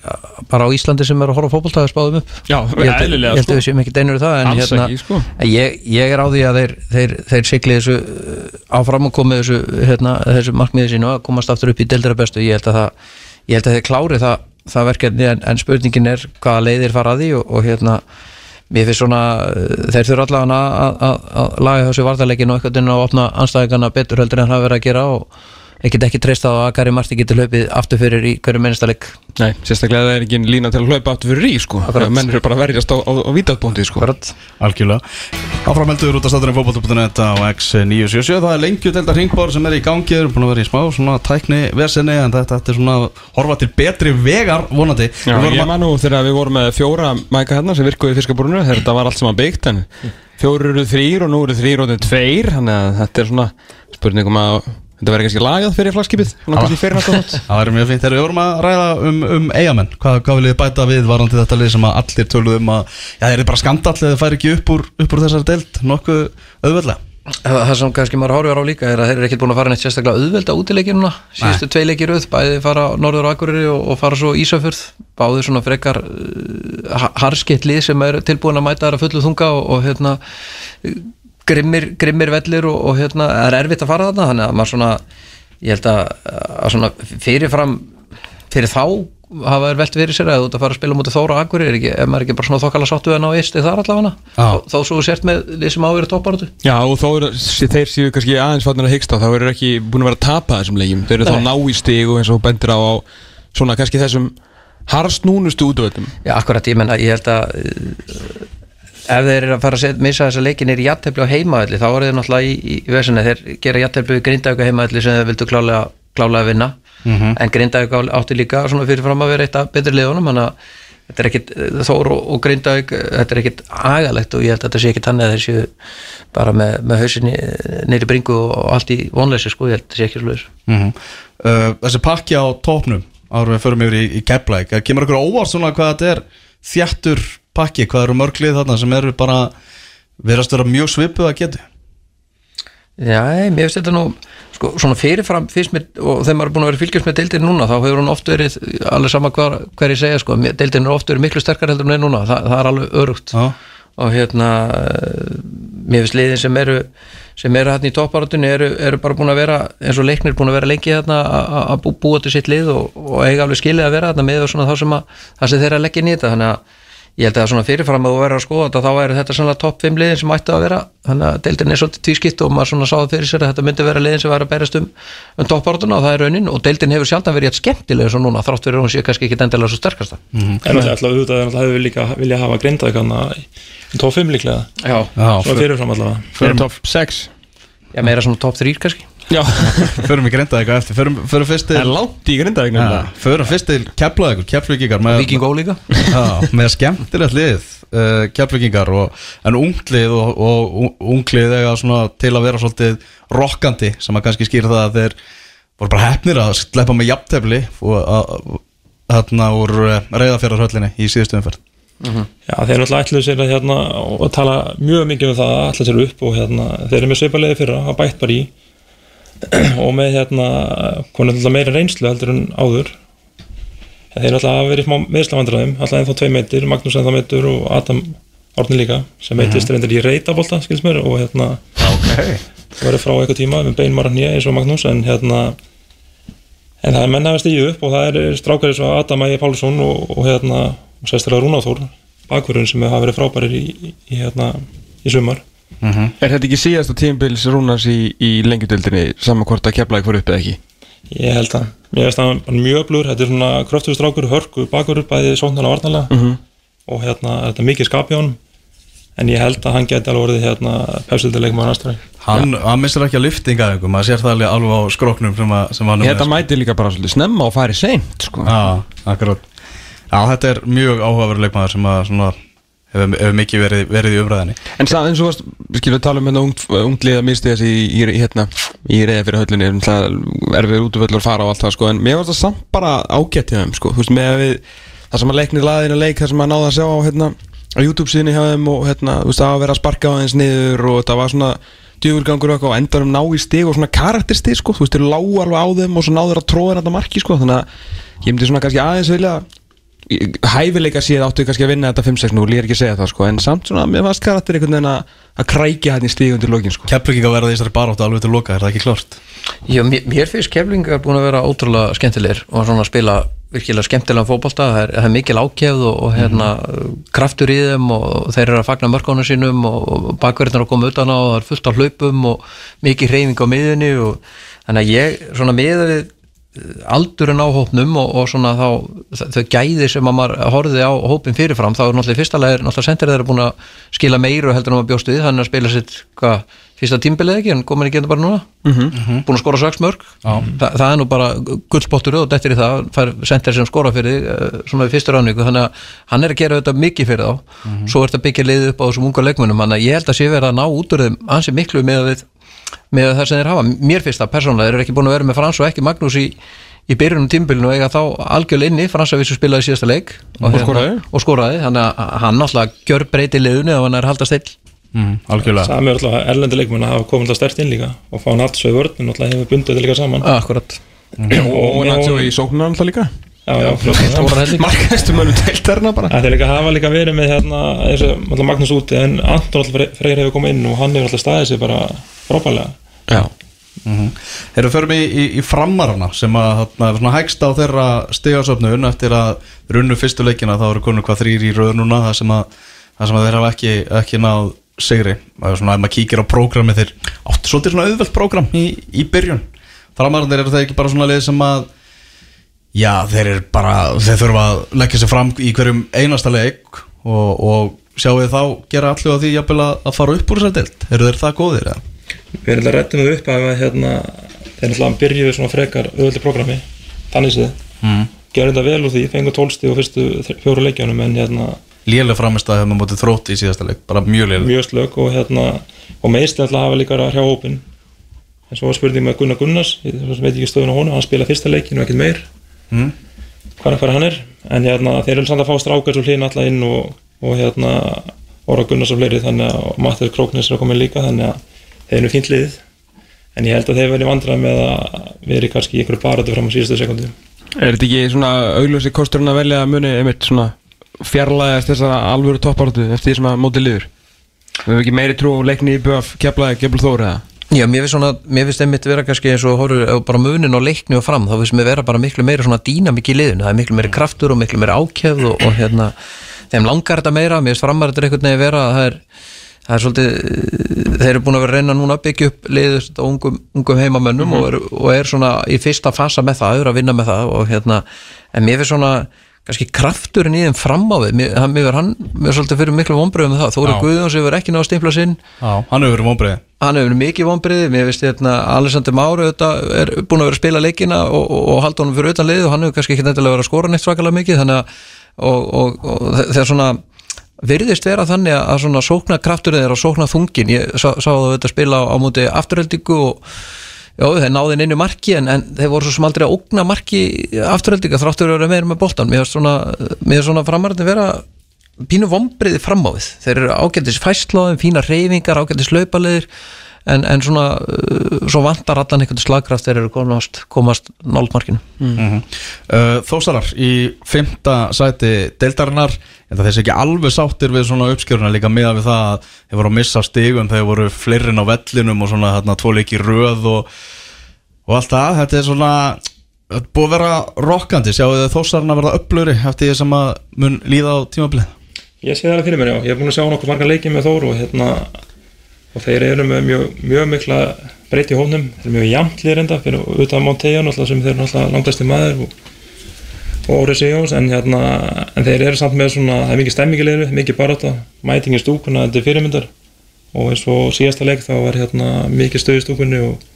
bara á Íslandi sem er að horfa á fótbolta hafa spáðum upp Já, Ég held, eðlilega, ég held sko. að við séum ekki deinur það en hérna, ekki, sko. en ég, ég er á því að þeir, þeir, þeir sigli þessu uh, áfram og komið þessu, hérna, þessu markmiði sínu að komast aftur upp í deildara bestu ég held að, það, ég held að þeir klári það, það verkefni en, en spurningin er hvaða leiðir fara að því og, og hérna mér finnst svona, uh, þeir þurfa allavega að, laga þessu varðarleikin og eitthvað að opna anstæðingana betur heldur en það verið að gera og ég get ekki treyst á að Gary Marti getur hlaupið aftur fyrir í hverju minnsta leik. Nei, sérstaklega það er ekki lína til að hlaupa aftur fyrir í, sko. Menn eru bara að verjast á, á, á vítatbúndi, sko. Akkurat. Algjörlega. Áframeldur út af staturinn fótbolta.net á X977 Það er lengjudeldar hringbár sem er í gangi. Erum búin að vera í smá svona tækni vesenni En þetta, þetta er svona að horfa til betri vegar vonandi. Já, Við vorum ég að- man nú þegar við vorum með fjóra mæka hérna sem virkuði í fiskabúrunu þetta var allt saman byggt en fjóru eru þrýr og nú eru þrýr og að þetta er svona spurningum að þetta verður kannski lagað fyrir flagskipið Það væri mjög fínt, þegar við vorum að ræða um, um eigamenn Hvað, hvað viljið þið bæta við varandi þetta lið sem að allir töluðu um að Já, þeir eru bara skandall eða færi ekki upp úr, upp úr þessari deild Nokkuð auðveldlega? Það það sem kannski maður horfir á líka er að þeir eru ekkert búin að fara neitt sérstaklega auðvelda útileikir núna. Síðustu tvei leikir auð, bæði fara á Norður og Akureyri og, og fara svo Ísafjörð. Báði svona frekar uh, harskitt lið sem er tilbúin að mæta þær að fullu þunga og, og hérna grimmir, grimmir vellir og, og hérna er erfitt að fara þarna þannig að maður svona ég held að, að svona fyrirfram fyrir þá hafa þær velt fyrir sér að þú ert að fara að spila mútið Þóra Akureyri er ekki, ef maður er ekki bara svona þokkala sáttu en á eitt þar allavega? Þó, þó svo sért með lið sem áverið topparötu Já og þó sé- þeir séu kannski aðeins fannir að hyggsta þá eru ekki búin að vera að tapa þessum leikjum. Þau eru þá Nei. ná í stig og eins og þú bendir á, á svona kannski þessum harstnúnustu útvöldum. Já, akkurat, ég menna, ég held að ef þeir eru að fara að missa þessa leikinir í jættefli á heimaðalli þá eru þeir náttúrulega í, í, vesinni þeir gera jættefli á heimaðalli sem þeir vildu klálega, klálega vinna. En Grindavík á- átti líka svona fyrirfram að vera eitt af betri liðunum þannig að þetta er ekkit, Þór og, og Grindavík þetta er ekkit agalegt og ég held að þetta sé ekkit þannig að þeir séu bara með, með hausinni neyri bringu og allt í vonleysi sko, ég held að þetta sé ekki slúðis mm uh, Þessi pakki á topnum árum við förum yfir í, í Keflæk Kemur okkur á óvart svona hvað þetta er þjættur pakki, hvað eru mörglið þarna sem eru bara verðast vera mjög svipuð að getu Já, mér finnst þetta nú sko, svona fyrirfram fyrst mér og þegar maður er búin að vera að fylgjast með deildin núna þá hefur hún oft verið, alveg sama hver, hver ég segja sko, deildin er oft verið miklu sterkar heldur en núna, Þa, það er alveg örugt Já. og hérna mér finnst liðin sem eru sem eru hérna í topparatunni eru, eru bara búin að vera eins og leiknir búin að vera lengi hérna að- að að bú- búa til sitt lið og, og eiga alveg skilið að vera hérna með sem, að, það sem þeir eru að leggja þetta. Þannig að ég held að svona fyrirfram að þú verður að skoða þetta þá væri þetta svona topp 5 liðin sem ættu að vera. Þannig að deildin er svolítið tvískipt og maður svona sáði fyrir sér að þetta myndi vera liðin sem væri að berast um, um toppártuna og það er raunin. Og deildin hefur sjaldan verið jætt skemmtilega svo núna þrátt fyrir að hún sé kannski ekki endilega svo sterkasta. En alltaf auðvitað er alltaf hefur líka vilja hafa í tóf 5 líklega. Já, Já, fyrirfram allavega. Fyrir top 6 já meira svona topp 3 kannski Förum greinda eitthvað eftir. Förum, förum fyrst til en langt í grindavík ja. Förum fyrst til Keflavíkur, Keflavíkingar með, Viking Ó líka. Já, með skemmtilegt lið uh, Keflavíkingar og, en unglið og, og unglið eiga svona til að vera svolítið rokkandi sem að kannski skýra það að þeir voru bara hefnir að sleppa með jafntefli og að- þarna úr reyðafjörðarhöllinni í síðustu umferð. Já, þeir náttúrulega ætluðu sér að hérna tala mjög mikið um það að ætla sér upp og hérna, þeir eru með svipalegi fyrra að bætt bara í og með hérna konur náttúrulega meira reynslu heldur en áður. Þeir náttúrulega hafa verið smá meðslavandræðum alltaf ennþá tvei meitir, Magnús ennþá meitur og Adam Árni líka sem meitist reyndar í reytabólta, skils mér og hérna Ok. verið frá eitthvað tíma með beinmara hnýja eins og Magnús en hérna en það er menn hafa stíðu upp og það er strákar eins og Adam Ægir Pálsson og, og hérna og sérstaklega Rúnáþór bakverðin sem hafa verið frábærir í, í, í hérna í sumar Er þetta ekki síðasta tímbils rúnars í, í lengjudöldinni saman hvort að keflaði fór upp eða ekki? ég held að, ég veist að hann er mjög öflugur þetta er svona kröftugur strákur, hörku bakverður bæði sóknarlega og varnarlega Mhm. og hérna er þetta mikið skap í honum en ég held að hann geti alveg orðið hérna pefsildileikmaður næstari Hann, hann missir ekki að lyftinga einhver, maður sér það alveg alveg á skroknum sem, að, sem hann er Þetta mæti líka bara svolítið snemma og færi seint sko. sko. Já, akkurat Já, þetta er mjög áhugaverð leikmaður sem að svona hefur, mikið verið, verið í umræðinni En það eins og varst, skilur við tala um hérna ungt, ungt lið að misti þessi í, í, hérna, í reyða fyrir höllinni erfið útvöldur að fara og allt það sko. En mér varst það samt bara ágætt hjá þeim sko. Veist að við, það sem að leiknir laðinu leik það sem að náða að sjá á hérna á YouTube síðan hjá þeim og hérna veist að vera að sparka á þeins niður og það var svona djúvulgangur og og endanum ná í stig og svona karakterstig sko. Þú veist þeir lágu alveg á þeim og svo náður að tróða þetta marki sko. Þannig að ég myndi svona kannski aðeins vilja hæfileika séð áttu kannski að vinna þetta 5-6 nú, ég er ekki að segja það sko en samt svona, mér varst karakter einhvern veginn að að krækja hann í stíg undir lokin sko Keflvík að verða þessari baráttu alveg til loka, er það ekki klart? Já, mér, mér finnst keflingar búin að vera ótrúlega skemmtilegir og svona að spila virkilega skemmtilega fótbolta, það er, það er mikil ákefð og, og hérna, kraftur í þeim og þeir eru að fagna mörkónu sínum og bakverðin að koma utan á og það er fullt á hlaupum og mikið hreyfing á miðunni og þannig að ég svona miða við aldurinn á hópnum og, og svona þá þau gæði sem að maður horfið á hópin fyrirfram, þá er náttúrulega í fyrsta leir náttúrulega sendir þeirra búin að skila meiru heldur en maður bjóst við, þannig að spila sitt hvað, fyrsta tímbilið ekki, en komin ekki enda bara núna. Búin að skora sex mörg Þa, það er nú bara gullspottur og dettir í það, fær sendir sem skora fyrir þig, eh, svona í fyrstu ráningu, þannig að hann er að gera þetta mikið fyrir þá. Svo er þetta byggja liðið upp á þessum unga leikmunum þannig að ég held að sé verið að ná út úr þeim ansi miklu með við með það sem þeir hafa. Mér finnst það persónulega, þeir eru ekki búin að vera með Frans og ekki Magnús í, í byrjunum tímbilinu og eiga þá algjörlega inni, Frans að vissu spilaði síðasta leik og, skoraði. og skoraði. Þannig að hann alltaf gjör breyti liðunni ef hann er haldast still. Mm, algjörlega. Sami er alltaf erlendi leikmenn að hafa komið alltaf stert inn líka og fá hann alls svo í vörn en alltaf hefur bundið þetta líka saman. Akkurat. Og Nacho í sóknar alltaf líka Markaðistu mönnum deildarna bara. Það er líka hafa líka verið með hérna eins og alltaf Magnús úti en Anton alltaf Freyr hefur komið inn og hann hefur alltaf staðið sig bara frábælega Já, Erum förum í, í, í framarana sem að þarna, svona hægst á þeirra stigasöfnun eftir að runnu fyrstu leikina þá eru konur hvað þrýr í röð núna það sem að, það sem að þeir hafa ekki, ekki náð sigri. Það er svona ef maður kíkir á prógrami þeir áttu svolítið svona auðvelt prógram í, í byrjun. Framarana eru það ekki bara svona leið sem að já þeir eru bara þeir þurfa að leggja sér fram í hverjum einasta leik og, og sjáu þið þá gera allir á því jafnvel að, fara upp úr þessar deild. Eru þeir það góðir eða? Við erum alltaf rættum við upp að hérna, þeir alltaf byrjuðu svona frekar auðvöldi programmi þannig séð. Mm. Gerðu þetta vel úr því, fengu tólsti og fyrstu fjóru leikjunum en hérna Lélega framist að hefum mótið þrótti í síðasta leik bara mjög lélega mjög slög og hérna og meist alltaf hafa líka að hrjá hópin en svo var spurning með Gunnar Gunnars ég veit ekki stöðun á honum, hann spila fyrsta leikin og ekkert meir Mm. hvað hver hann er. En hérna þeir eru samt að fá strákar svo hlýn alltaf inn og, og hérna Óra Gunnars og fleiri þannig að Mattias Króknes er að koma inn líka þannig að þeir eru fínt liðið. En ég held að þeir verið vandrað með að veri kannski ykkur baratu fram á síðustu sekundu er þetta ekki svona augljósi kosturinn að velja að muni einmitt svona fjarlæðast þessara alvöru topparötu eftir því sem að móti liður Við hefum ekki meiri trú á leikni í BF keflaði gefl þóri eða Já, mér finnst svona, mér finnst einmitt vera kannski eins og horfur ef bara munin á leikni og fram þá finnst mér vera bara miklu meira svona dýnamik í liðinu. Það er miklu meira kraftur og miklu meira ákefð og, og hérna, þeim langar þetta meira. Mér finnst framar þetta einhvern veginn vera það er, það er svolítið þeir eru búin að vera reyna núna að byggja upp liðið á ungum, ungum heimamönnum og, er, og er svona í fyrsta fasa með það, eru að vinna með það og hérna, en mér finnst svona kannski krafturinn í þeim fram á við mér, hann, mér hann, mér er hann hefur vonbreiði mikið vonbriði, mér veist hérna, Alexander Máru er búin að vera að spila leikina og, og, og halda honum fyrir utan lið og hann hefur kannski ekki nefnilega verið að skora neitt svakalega mikið. Þannig að og, og, og þe- þegar svona virðist vera þannig að svona sókna krafturinn þeirra og sókna þungin ég sá, sá það þetta spila á, á móti afturheldingu og já, þeir náði inn einu marki en, en þeir voru svo sem aldrei að ógna marki afturheldinga þráttur að vera meira með boltan mér finnst svona, svona framarðin vera pínu vombriði fram á við. Þeir eru ágættis fæslaðum, fína reyfingar ágættis laupaleðir en, en svona, uh, svo vantar allan einhvern slagkraft þeir eru komast, komast náldmarkinu uh, Þósarar í fymta sæti deildarinnar en það þessi ekki alveg sáttir við svona uppskjöruna líka meða við það að þeir voru að missa stigum þeir voru fleirinn á vellinum og svona hérna tvo leiki röð og, og allt það, þetta er svona búið að vera rokkandi. Sjáu þið þósarinn að verða upplöri eftir því sem að mun líða á tímabilið Ég sé það alveg fyrir mér, já. Ég hef búin að sjá nokkuð marga leikið með Þór og hérna og þeir eru með mjög, mjög mikla breyti í hófnum, þeir eru mjög jafnlir enda fyrir utan Monteja náttúrulega sem þeir eru náttúrulega langtæsti maður og, og Óri Sigjóns en hérna, en þeir eru samt með svona það er mikið stemmingilegri, mikið barátta. Mæting í stúkuna, þetta er fyrirmyndar. Og eins og síðasta leik þá var hérna mikið stöð í stúkunni og,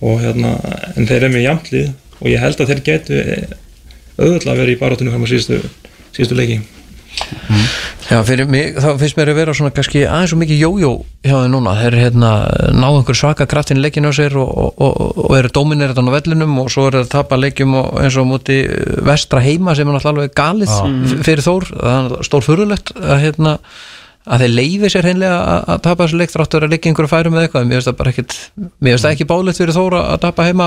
og hérna, en þeir eru mjög jafnlið og ég held að þeir getu auðvitað verið í baráttunum fram á síðustu, síðustu leiki Já, fyrir mig, þá finnst mér að vera svona kannski aðeins og mikið jójó hjá þeim núna. Þeir hérna, ná einhver svaka kraftin leikinu á sér og, og, og, og eru dómineratan á vellinum og svo eru að tapa leikjum og eins og múti vestra heima sem er alveg galið f- fyrir Þór, það er stór furðulegt að hérna að þeir leifi sér hreinlega að, að tapa þessu leik þráttur að leikja einhverju færum með eitthvað. Mér finnst það bara ekkit, mér finnst það ekki bálegt fyrir Þóra að tapa heima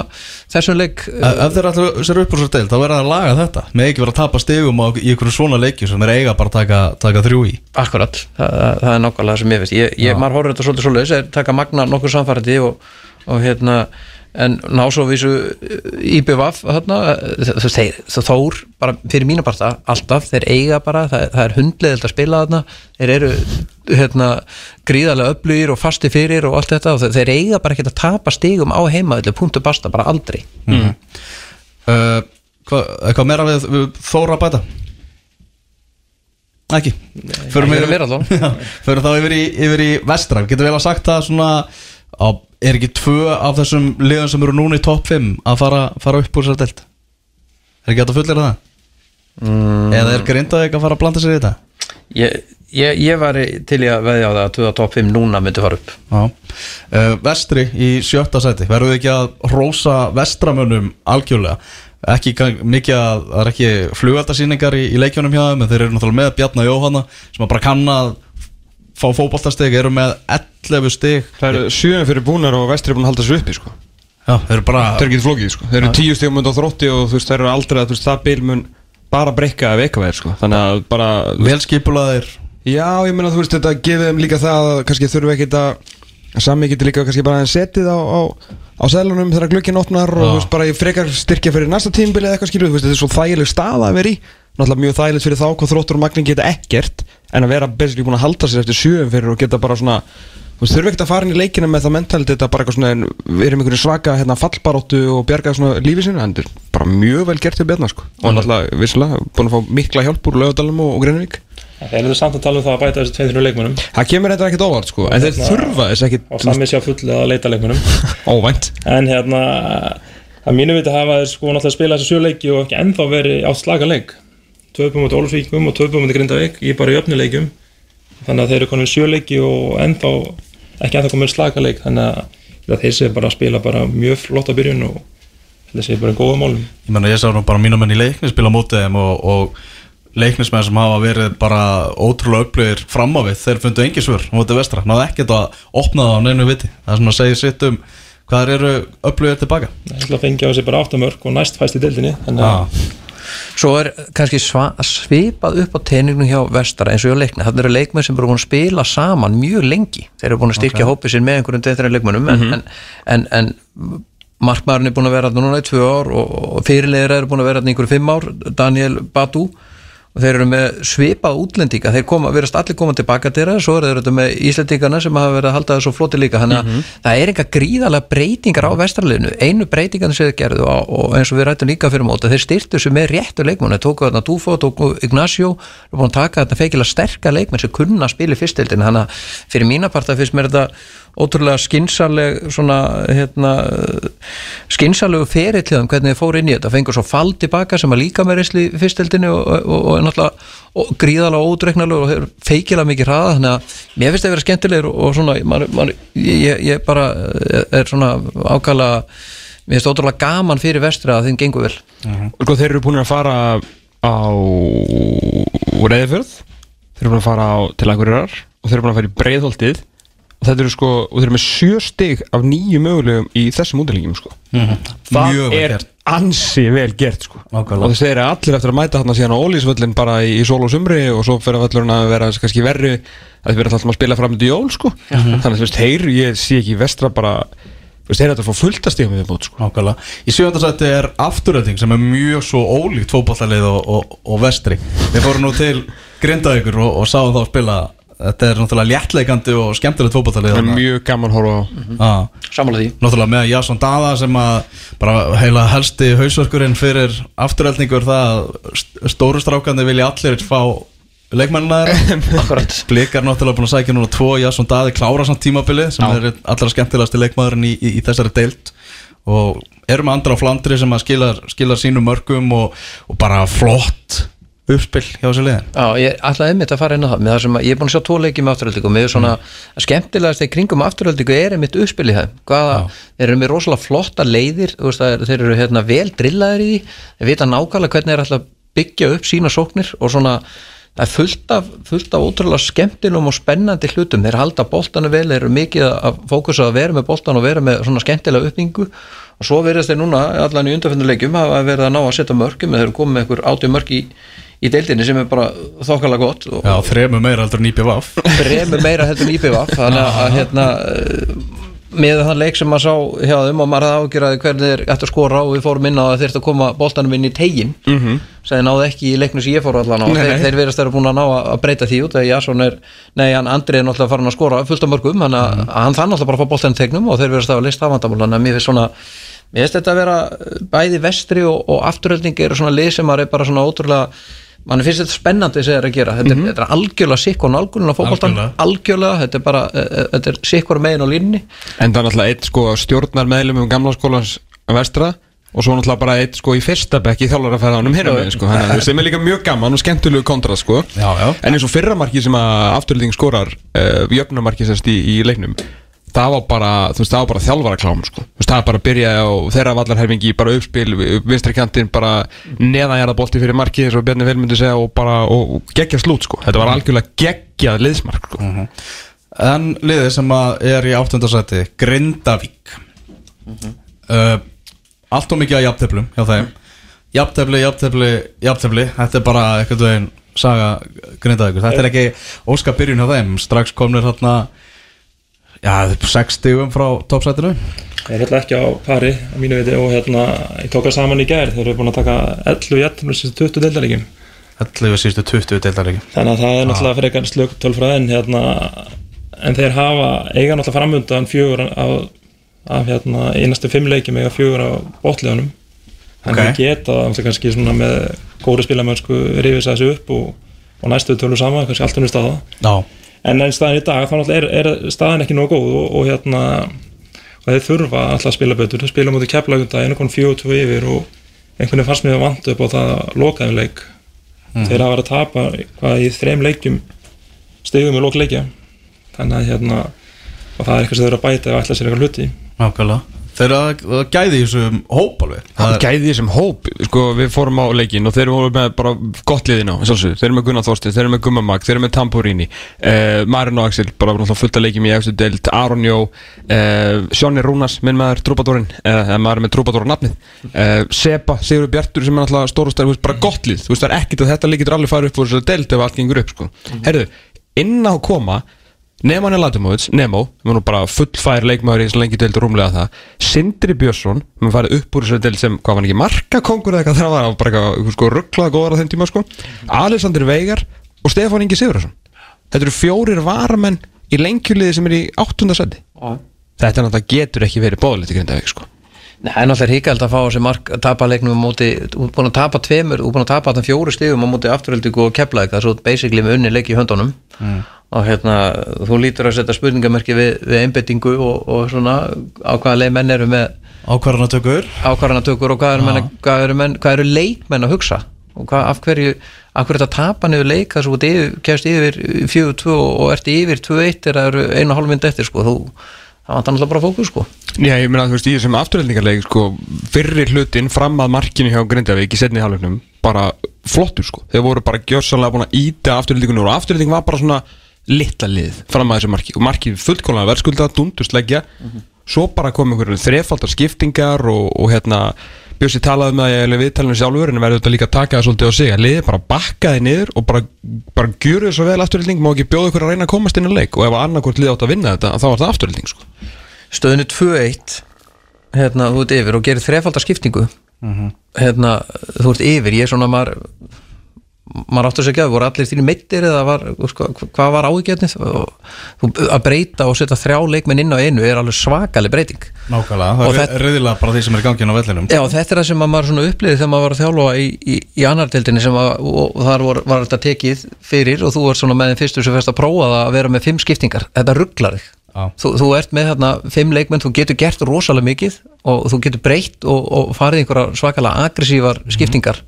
þessum leik. Ef þeir allir sér upp úr svo deil þá verða það að laga þetta. Með ekki vera að tapa stigum á, einhverju svona leiki sem þeir eiga bara að taka, taka þrjú í. Akkurat, það, það, er nákvæmlega það sem ég veist ég, ég, maður horfður þetta svolítið svolítið þeir taka magna nokkur samfærdi og, og hérna en ná svo vísu þú þór bara fyrir mína parta, alltaf, þeir eiga bara það, það er hundleðild að spila þarna þeir eru hérna gríðarlega öflugir og fasti fyrir og allt þetta og þeir, eiga bara ekki að tapa stigum á heima þetta punktu basta, bara aldrei. Uh, hvað, Eitthvað meira við, við Þóra að bæta? Ekki. Förum allavega. Já, Förum þá yfir í, yfir í vestra. Getur vel að sagt það svona á, Er ekki tvö af þessum liðum sem eru núna í topp 5 að fara, fara upp úr sér delt? Er ekki hægt að fullera það? Mm. Eða er grindað ekki að fara að blanda sér í þetta? ég, ég, ég var til í að veðja á það að 2 top 5 núna myndi fara upp uh, Vestri í sjötta sæti Verður við ekki að rósa vestramönnum algjörlega ekki gang- mikið að það er ekki flugaldarsýningar í, í leikjónum hjá þeim en þeir eru náttúrulega með Bjarnar Jóhanna sem að bara kann að fá fótboltasteg eru með 11 stig Það eru sjöðan fyrir búnar og vestri er búin að halda þessu uppi sko. Já, þeir eru bara Það er ekki flókið sko. Þeir eru tíu stegum undan þrótti og þú veist, þeir eru aldrei að veist, það bil mun bara breyka ef eitthvað sko. Þannig að bara vel skipulaðir Já, ég meina þú veist, þetta gefið þeim líka það að kannski þurfi ekki að sami getur líka kannski bara setið á, á, á selunum þegar glögginn opnar og þú veist, bara í frekar styrkja fyrir næsta tímbili eða eitthvað skilur, þú veist, þetta er svo þægileg stað að vera í náttúrulega mjög þægilegt fyrir þá hvað þróttur og magnin geta ekkert en að vera basically búin að halda sér eftir sjöum fyrir og geta bara svona þú þurfi ekkert að fara inn í leikina með það mentality þetta bara eitthvað svona, við erum einhverju svaka hérna, fallbaróttu og bjarga svona lífið sinna en þetta er bara mjög vel gert hjá Bjarnar sko. og náttúrulega, vissulega, búin að fá mikla hjálp úr Laugardalum og, og Greinvík Þeir eru samt að tala um það að bæta þessi 200 leikmönum Það kemur þetta ekkert óvart sko En þeir þurfa þess ekkert og sami sé að fulla að leita leikmönum Óvænt. En hérna að mínu viti hafa þeir sko náttúrulega spila þessi sjöleiki og ekki ennþá verið átt slaka leik töpum út Ólfsvíkum og töpum út Grindavík. Í bara jöfnuleikjum þannig að þeir eru konum sjöleiki og ennþá ekki ennþá komið slaka leik þannig að þeir sé bara að spila bara mjög flotta byrjun og þetta sé bara góða málum. Ég menna ég sá nú bara mínum enn í leikni spila móti þeim og, og leiknismenn sem hafa verið bara ótrúlega upplöðir fram á við, þeir fundu engi svör móti vestra, náðu ekkert að opna það á neinu viti, það er svona að segja sitt um hvað þeir eru upplöðir tilbaka það er Svo er kannski svipað upp á teiningnum hjá Vestara eins og hjá leikni. Þannig eru leikmenn sem eru búin að spila saman mjög lengi. Þeir eru búin að styrkja okay. hópið sér með einhverjum deildinni leikmennum en, en, en, en markmaðurinn er búin að vera núna í tvö ár og, og fyrirleir eru búin að vera í einhverju fimm ár. Daniel Badu og þeir eru með svipað útlendinga. Þeir koma, verðast allir koma tilbaka til það svo eru þeir með Íslandingana sem hafa verið að halda það svo floti líka, þannig að það er eitthvað gríðalega breytingar á vestarleginu einu breytingarnir sem þeir gerðu og, og eins og við rættum líka fyrir móta, þeir styrtu sem með réttu leikmenn, þeir tóku þarna Dufo, tóku Ignacio, þeir búin að taka þetta feikilega sterka leikmenn sem kunna að spila í fyrstildin þannig að fyrir mína parta finnst mér þetta ótrúlega skinsaleg svona hérna skinsalegu ferillið um hvernig þið fóru inn í þetta. Fengur svo fall tilbaka sem að líka með resli í fyrstildinu og, og, og, náttúrulega gríðalega ódreiknarlegur og hefur feikilega mikið hraða þannig að mér finnst það að vera skemmtilegur og, svona, man, man, ég, ég bara er svona ákala mér finnst ótrúlega gaman fyrir vestra að þeim gengur vel. Og sko þeir eru búin að fara á Reyðfjörð þeir eru búin að fara á, til Akureyrar og þeir eru búin að fara í breiðholtið þetta eru sko, og þeir eru með sjö stig af nýju mögulegum í þessum útilegjum sko. það Mjög er gert. ansi vel gert sko. Og þeir eru allir eftir að mæta þarna síðan á ólísvöllin bara í, í sól og sumri og svo fyrir völlurinn að vera kannski verri að þeir vera alltaf að spila fram til jól sko. þannig að þú veist, þeir, ég sé ekki vestra bara, þeir eru að fá fullt að stíðum við bótt sko. Í sjöndasætti er afturölding sem er mjög svo ólíkt fótballalið og, og, og vestri. Við fórum nú til Grindavíkur og, og sáum þá spila Þetta er náttúrulega léttleikandi og skemmtilegt fótballalið það er mjög gaman að horfa á. Já. Samanlega því. Náttúrulega með Jason Dada sem að bara heila helsti hausverkurinn fyrir afturöldingur það að st- stóru strákandi vilja allir fá leikmennina þeirra. Akkurat Blikar náttúrulega búin að sækja núna tvo Jason Dadi klára samt tímabili sem Já. er allra skemmtilegasti leikmaðurinn í, í, í þessari deild. Og erum andra á Flandri sem að skilar, skilar sínum mörgum og, og bara flott uppspill hjá þessu liðin Já, ég ætlaði einmitt að fara inn á það með það sem að ég er búin að sjá tvo leiki með afturöldingu og er svona mm. skemmtilegast í kringum afturöldingu er einmitt uppspil í það hvaða, þeir eru með rosalega flotta leiðir veist, þeir eru hérna vel drillaðir í því. Þeir vita nákvæmlega hvernig er alltaf byggja upp sína sóknir og svona það er fullt af, fullt af ótrúlega skemmtilum og spennandi hlutum, þeir halda boltanu vel þeir eru mikið að fókusa að vera með boltan og vera með svona skemmtilega uppbyggingu og svo verðast þeir núna allan í undanfjönduleikjum hafa verið að ná að setja mörgum þeir eru komið með einhver átjum mörg í, í deildinni sem er bara þokkalega gott og Já, þremu meira heldur en IPVF bremur meira heldur en IPVF þannig að, að hérna með þann leik sem maður sá hjá þeim og maður hafði ágjörði hvernig þeir ætti að skora og við fórum inn á að þeir ætti að koma boltanum inn í tegin mm -hmm. sem þeir náðu ekki í leiknum sem ég fór allan á þeir, þeir verðast þeirra búin að ná að breyta því út þegar Jason er, nei hann Andri er náttúrulega farin að skora fullt af mörgum, að Mhm. hann þann náttúrulega bara að fá boltanum tegnum og þeir verðast að list afvandamál, þannig að mér finnst svona mér finnst þetta að vera bæði vestri og, og afturölding eru svona lið sem er bara svona ótrúlega mann finnst þetta spennandi sem þeir eru að gera. Þetta, er, þetta er algjörlega sikk og nálgunin á fótboltan Algjörlega. algjörlega, þetta er bara eh, þetta er sikkur megin á línni En það er náttúrulega eitt sko stjórnar meðlum um gamla skólans vestra og svo náttúrulega bara eitt sko í fyrsta bekk í þjálfarafæðanum hérna með sko. Þannig að það sem er líka mjög gaman og skemmtilegu kontra sko. Já, já. en eins og fyrra marki sem að afturlýting skorar uh, jöfnumarki sérst í, í leiknum það var bara, þú veist, það var bara þjálfara klám sko, þú veist, það er bara að byrja á þeirra vallarherfingi, bara uppspil, vinstri kantinn bara neðanjara bolti fyrir marki eins og Bjarni Vel myndi segja og bara og geggja slút sko, þetta var algjörlega geggjað liðsmark sko. En liðið sem að er í áttundasæti Grindavík. Uh, Allt og mikið að jafnteflum hjá þeim. Jafntefli, jafntefli, jafntefli. Þetta er bara eitthvað saga Grindavíkur. Þetta er ekki óska byrjun hjá þeim. Strax komnir hérna Já, þetta er 6 stigum frá toppsætinu. Það er alltaf ekki á pari á mínu viti og hérna ég tók það saman í gær. Þeir eru búin að taka 11 jættum þessi 20 deildarleikim 11 síðustu 20 deildarleiki þannig að það er náttúrulega frekar slögt tölfræð en hérna en þeir hafa eiga náttúrulega framundan fjögur af, af hérna einastu fimm leikjum eiga fjögur á botleðunum þannig Ok. að geta náttúrulega kannski svona með góri spilamönsku rifis þessu upp og, og næstu tölur saman kannski allt Já, en en staðan í dag þá er, er staðan ekki nógu góð og, og hérna og þeir þurfa alltaf að spila betur. Spila mútið keflagunda einu konum fjögur tvö yfir og einhvern veginn fannst mér að vanta upp á það lokaðum leik. Þeir hafa verið að tapa hvað í þreim leikjum stegum í lok leikja. Þannig að hérna og það er eitthvað sem þeir eru að bæta ef ætla sér eitthvað hluti. Nákvæmlega Þeir eru að gæði þessum hóp alveg. Það gæði þessum hóp, sko, við fórum á leikin og þeir eru með bara gott liðin á, þeir eru með Gunnar Þorstein, þeir eru með Gumma Mag, þeir eru með Tampurini, uh, Marin og Axel, bara fullt að leikjum í eftir deild, Aron Jó, uh, Sjóni Rúnas, minn maður, Trúbadórin, eða maður er með Trúbadóra nafnið, uh, Seba, Sigur Bjartur sem er þú veist, bara gott lið, þú veist, það er ekkit að þetta lið getur alveg farið upp þessari deild ef allt gengur upp, sko. Herðu, inn á koma, Neman Latimovits, Nemo, sem er nú bara fullfær leikmaður í þess lengi deild rúmlega það. Sindri Björnsson, sem er farið upp úr þessari deild sem, hvað var hann ekki, markakongur eða eitthvað þegar hann var, bara eitthvað sko, rugglað góðar á þeim tíma sko. Alexander Veigar og Stefán Ingi Sigurðarsson Þetta eru fjórir varamenn í lengjuliði sem er í áttundasæti Þetta er náttúrulega getur ekki verið bóðilegt í Grindavík sko Nei, alltaf er híkald að fá þessi mark að tapa leiknum á móti, þú er búin að tapa tveimur, þú er búin að tapa þann fjóru stigum á móti afturöldingu og það er svo basically með unni leik í höndunum. Og hérna, þú lítur að setja spurningamerki við, við einbyttingu og, og svona á hvaða leið menn eru með ákvarðanatökur. ákvarðanatökur og hvað eru, menn, hvað, eru menn, hvað eru leikmenn að hugsa? Og hvað, af hverju af hverju þetta tapa niður leik? Þess að þú yfir, kemst yfir 4-2 og ert yfir 2-1 er það eru einu og hálf mynd eftir sko, þú, það vantar náttúrulega bara fókus sko. Já, ég meina, þú veist, í þessum afturhaldningarleik sko, fyrri hlutin fram að markinu hjá Grindavík í setni hálfleiknum bara flottur sko. Þeir voru bara gjörsanlega búin að íta afturlendingunum og afturlending var bara svona litla lið fram að þessu marki. Og markið fullkónlega verðskulda, dundusleggja svo bara kom einhverjum þrefaldar skiptingar og, og hérna Bjössi talaði með að ég hefði viðtalinu sjálfur en verður þetta líka að taka það svolítið á sig. Að liðið bara bakkaði niður og bara, bara gjöru þess að vel afturlending má ekki bjóða ykkur að reyna að komast inn að leik? Og ef annarkvort lið átt að vinna þetta þá var það afturlending sko. stöðinu 2-1 hérna, þú ert yfir og gerir þrefaldar skiptingu. Hérna, þú ert yfir. Ég er svona maður maður áttur sér ekki að voru allir þínu meittir eða var, sko, hvað var áhugjörnið að breyta og setja þrjá leikmenn inn á einu er alveg svakalig breyting. Nákvæmlega, Og það er þetta- reyðilega bara því sem er í gangi á vellinum. Já, þetta er það sem að maður svona upplýði þegar maður var að þjálfa í, í, í annardeldinni sem að, og, og þar var, var þetta tekið fyrir og þú svona með þeim fyrstu sem fyrst að prófa það að vera með fimm skiptingar. Þetta rugglar þig. Þú, þú ert með þarna fimm leikmenn, þú getur gert rosalega mikið og þú getur breytt og, og farið einhverja svakalega aggressívar skiptingar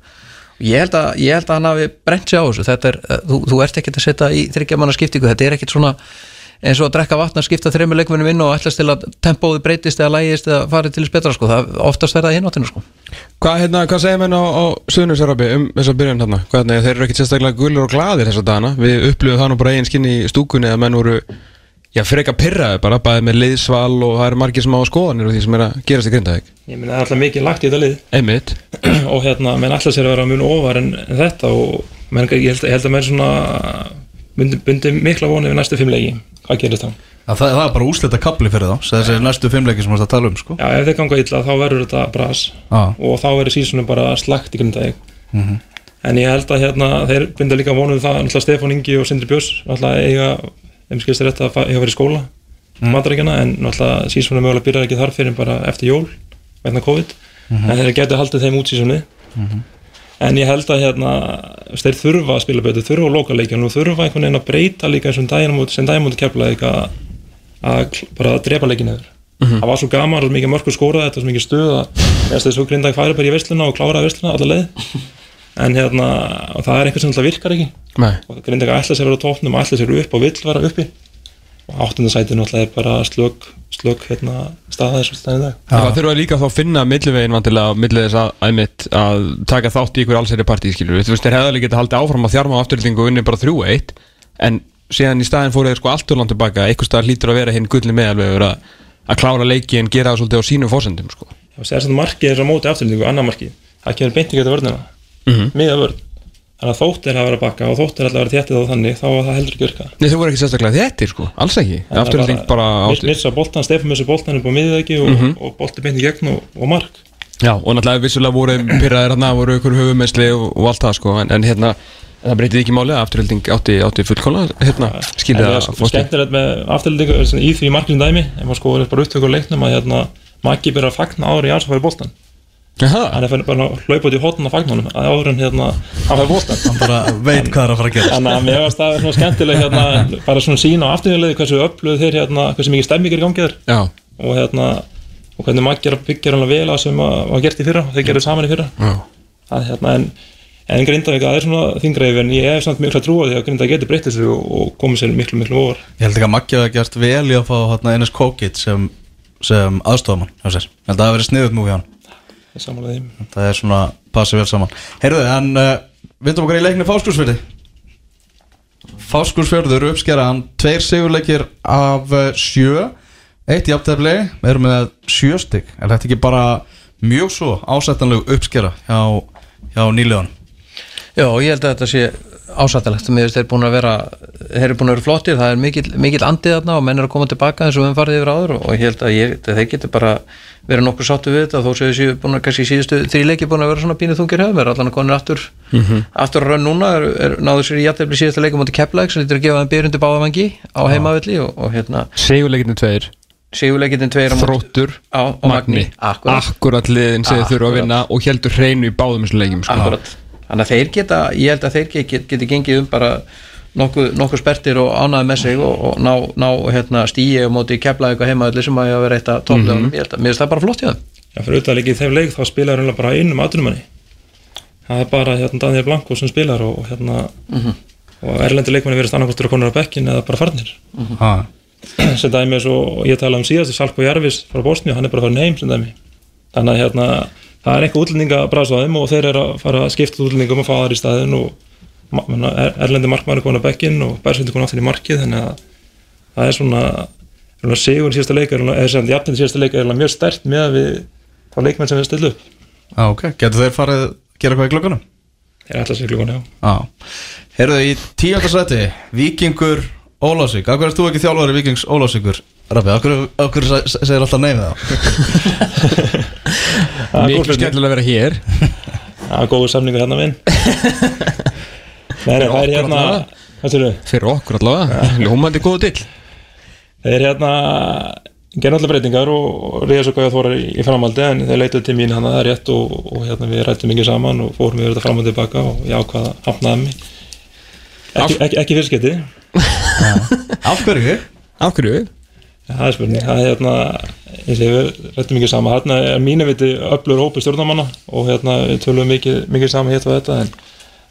ég held, að, ég held að hann hafi brent sig á þessu. Er, eh, þú, þú ert ekkert að setja í þryggjamanna skiptingu, þetta er ekkert svona eins og að drekka vatn að skipta þreymur leikmennum inn og ætlast til að tempóði breytist eða lægist eða farið til betra sko, það oftast verða í hináttina sko. Hvað, hérna, hvað segir menn á, á Suðnusarabi um þessa byrjun hérna? Hvað, hérna, þeir eru ekkert sérstaklega gulur og gladir þessa dagana. Við upplifum það nú bara eigin skinn í stúkunni að menn voru, já, freka pyrraði bara bæði með liðsval og það eru margir sem á skoðanir og því sem er að gerast í Grindavík. Ég meina, það er alltaf mikið lagt í þetta lið. Einmitt. Og hérna, menn ætla sér að vera mjög ofar en, en þetta og menn, ég, held, ég held að menn svona bundi, bundi mikla voni við næstu fimm leiki. Hvað gerist þá? Það, það er bara úslita kapli fyrir þá þessi næstu fimmleiki sem við erum að tala um sko. Já, ef þeir ganga illa þá verður þetta bras. Já. og þá verður sísunum bara slagt í grindaðið en ég held að hérna, þeir binda líka vonuð það, náttúrulega Stefán Ingi og Sindri Björns náttúrulega eiga, þeim skilst þér rétt að fa- eiga verið í skóla mm. mataríkjana, en náttúrulega sísunum mögulega byrjar ekki þar fyrir bara eftir jól vegna COVID, en þeir getur haldið þeim út sísunni en ég held að hérna, þeir þurfa að spila betur, þurfa að loka leikjan og þurfa einhvern veginn að breyta líka eins og dæmum sem dæmum kefla að, að kl- bara að drepa leikin eður það var svo gaman, svo mikið mörgur skórað þetta var svo mikið stuð að þess að svo grindaði færi bara í vesluna og kláraði vesluna alla leið en hérna, og það er eitthvað sem alltaf virkar ekki. Nei. og grindaði ætla sér að vera á tóknum og ætla sér upp og vill vera uppi. Og áttundasæti náttúrulega er bara slög slög hérna staða þessu stæðin dag. Það þurfa líka þá að finna millivegin vantilega á milli þess að, einmitt, að taka þátt í ykkur allsæri partí skilur Þú veist, þeir hefði alveg getað haldið áfram að á afturlýtingu og unni bara 3-1 en síðan í staðin fóru þeir sko allt og langt tilbaka. Einhver staðar hlýtur að vera hinn gulli meðalvegur að, að klára leiki en gera það svolítið á sínum fórsendum sko. og sér sem markið er á móti afturlendingu, annar markið vörnina Mhm. miða vörn. Þannig að þótt er að vera bakka og þótt er alltaf að vera þéttið á þannig þá var það heldur ekki virka Nei, þau voru ekki sérstaklega þettir sko, alls ekki. Afturlýting bara átti missa boltan, Stefán missa boltan upp á miðið ekki og, Mhm. og bolti beint í gegn og, og mark. Já, og náttúrulega vissulega voru pyrraðir hérna, voru ykkur höfumessli og, og allt það sko. En, en hérna, en það breytið ekki máli að afturhilding átti, átti fullkóla hérna, skilja En það er sko skemmtilegt með afturlendingu í því markinu dæmi ef maður sko hann er fyrir bara að hlaupa út í hotn á fagnunum að áður en hérna hann færi boltan Hann bara veit hvað er að fara að gera Þannig að mér varst það svona skemmtileg hérna, bara svona sína á afturlegu hversu öflug þeir hérna, hversu mikið stemming er í gangi þér já, og hérna og hvernig er að byggja alveg vel að sem að var gert í fyrra, þeir gerðu saman í fyrra. Já. Að hérna en en Grindavík það er svona þingreif en ég hef samt miklu að trúa því að Grindavík getur breytt þessu og, og komið sér miklu miklu ofar. Ég held ekki að Maggi hafa gert vel í að fá hérna, Enes Kókit sem, sem aðstofamann. Ég held að það hafi verið sniðut nú hjá hann Það er svona passið vel saman. Heyrðu, en uh, vindum okkar í leikni Fáskursfjörði Fáskursfjörður uppskeraðan Tveir sigurleikir af uh, sjö. Eitt jafntefli Við erum með sjö stygg Er þetta ekki bara mjög svo ásættanleg uppskera hjá, hjá nýlegan Já, ég held að þetta sé ásættalegt mér finnst þeir búin að vera þeir eru búin að vera flottir, það er mikill, mikill andið þarna og menn eru að koma tilbaka eins og við höfum farið yfir áður og ég held að ég, þeir getur bara verið nokkuð sáttu við þetta þó séu þessi búin að kannski síðustu þrýleiki búin að vera svona pínu þungir hefum er allan að konir aftur aftur að raun núna er, er náður sér í jættefli síðasta leikum átti Keflæk sem lítur að gefa þeim byrjundi báðavangi á heimavelli og, og hérna Sigurleikinu tveir, sigurleikitin tveir þróttur á, á Magni, akkurat Akkurat liðin sem þeir þurfa að vinna og heldur hreinu í báðum þessum leikjum sko. Akkurat Þannig að þeir geta, ég held að þeir geti, geti gengið um bara nokkuð, nokkuð spertir og ánaði með sig og, og ná, ná hérna, stíi og móti kefla eitthvað heimaðalli sem að ég að vera eitt að ég held að mér finnst það bara flott í það Já, fyrir auðvitað leikið þeim leik þá spilar hann bara einum atvinnumanni. Það er bara hérna Daniel Blanco sem spilar og, og hérna og erlendi leikmanni verið annarkostur að konur á bekkin eða bara farnir. Ah. sem dæmi og ég talaði um síðast Salko Jarvis frá Bosníu, hann er bara farin heim sem dæmi. Þannig að hérna það er eitthvað útlendinga að brasa á þeim og þeir eru að fara að skipta útlendingum og fá þar í staðin og erlendi markmaður er komin á bekkinn og Bergsveit er komin aftur í markið þannig að það er svona, svona sigur í síðasta leika eða sem jafnir í síðasta leika er mjög stert með að við þá leikmenn sem við stillu upp. Já, ok, getur þeir farið að gera eitthvað í glöggunum? þeir ætla sig klukkan, já. Já, heyrðu í tíundasæti Víkingur Ólásvík Akkur erst þú ekki þjálfari Víkings Ólásvíkur Rabbi, akkur, akkur se- segir alltaf nei við það Mikið skemmtilega að vera hér. Það er góður samningur hérna minn það er hérna Fyrir okkur allavega, ljómandi góðu dill. Þeir hérna gerði allar breytingar og reyða svo hvað þóra í, framhaldi en þeir leituð til mín hann það er rétt og, og hérna við rættum mikið saman og fórum við þetta fram og tilbaka og ég ákvaða að hafnaði mig ekki, ekki, ekki fyrstskipti Af hverju? Af hverju? Ja, það er spurning, það er hérna ég segi við rættum mikið saman. Hérna er mínu viti öflur hópi stjórnamanna og hérna við tölum mikið, mikið saman hitt og þetta en,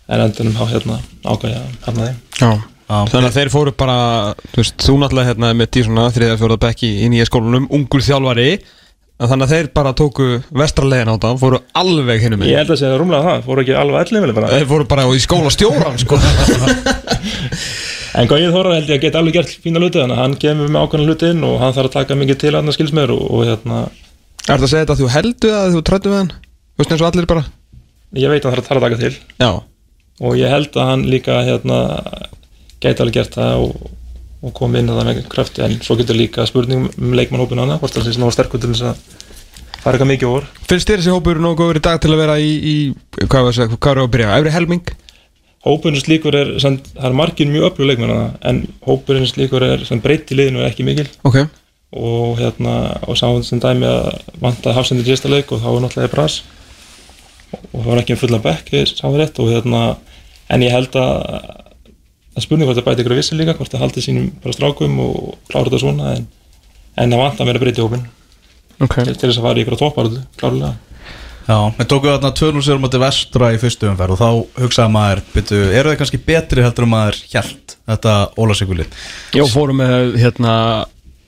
en endunum á hérna ákvæði að hafnaði Já. Já. Þannig að þeir fóru bara, þú veist, þú náttúrulega hérna með tí svona þriða fjóra bekki í nýja skólanum, ungur þjálfari. Þannig að þeir bara tóku vestralegin á það, fóru alveg hinnum Ég held að segja rúmlega það, fóru ekki alveg allir vel bara. Þeir fóru bara í skóla stjóran, sko. En Gauðið Þóra held ég að geta alveg gert fína hluti þannig að hann kemur með ákveðna hluti inn og hann þarf að taka mikið til hann að skils mér og, og hérna, Er það að segja þetta að þú heldu að þú trættu við hann? Þú veist eins og allir bara. Ég veit að hann þarf að taka til. Já, og ég held að hann líka hérna, gæti alveg gert það og, og kom inn að það með krafti. En svo getur líka spurning um leikmannhópinu annað. Hvort það sé nógu sterkur til þess að fara eitthvað mikið úr. Finnst þér þessi hópur nógu góður í dag til að vera í, í hvað var að segja, hvað er að byrja, efri helming? Hópurinn slíkur er, sem, það er margir mjög öflug leikmanna en hópurinn slíkur er sem breytt í liðinu er ekki mikil. Ok, og hérna og sáum sem dæmi að vantaði hafsendur í síðasta leik og þá var náttúrulega bras og það var ekki um fulla bekk það rétt og hérna en ég held að að spurning hvort það bæti ykkur að vissi líka hvort það haldi sínum bara strákum og klára þetta svona en, en það mér að breyta í hópin ok. Til, til þess að fara ykkur að topparöldu klárlega. Já, við tókum þarna 2-0 sér mútið vestra í fyrstu umferð og þá hugsaði maður, byrju, eru þið kannski betri heldur um maður hjælt þetta Ólásvíkulið? Já, fórum með hérna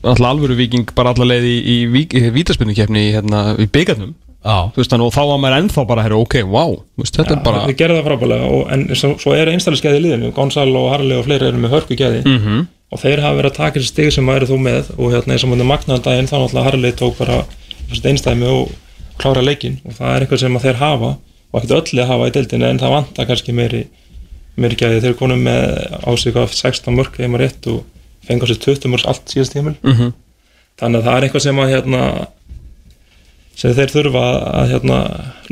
alltaf alvöru viking bara alla leið í, í, í, í, hérna, í byggarnum Þú veist þannig og þá var maður ennþá bara herra, ok, wow, veist, þetta er bara við gerðum það frábælega og, en svo, svo er einstæðlega skeiði í liðinu. Gonzalo og Harley og fleiri eru með hörku gæði Mhm. og þeir hafa verið að taka þessi stig sem væri þú með og hérna eins og mútið magnaðan daginn þá náttúrulega Harley tók bara einstæmi og klára leikin og það er eitthvað sem þeir hafa og ekkert öllu að hafa í deildinu en það vantar kannski meiri, meiri gæði. Þeir konum með ásík af 16 mörg heima rétt og fengur sér 20 mörg allt síðast tímul Mhm. þannig að það er eitthvað sem að hérna sem þeir þurfa að hérna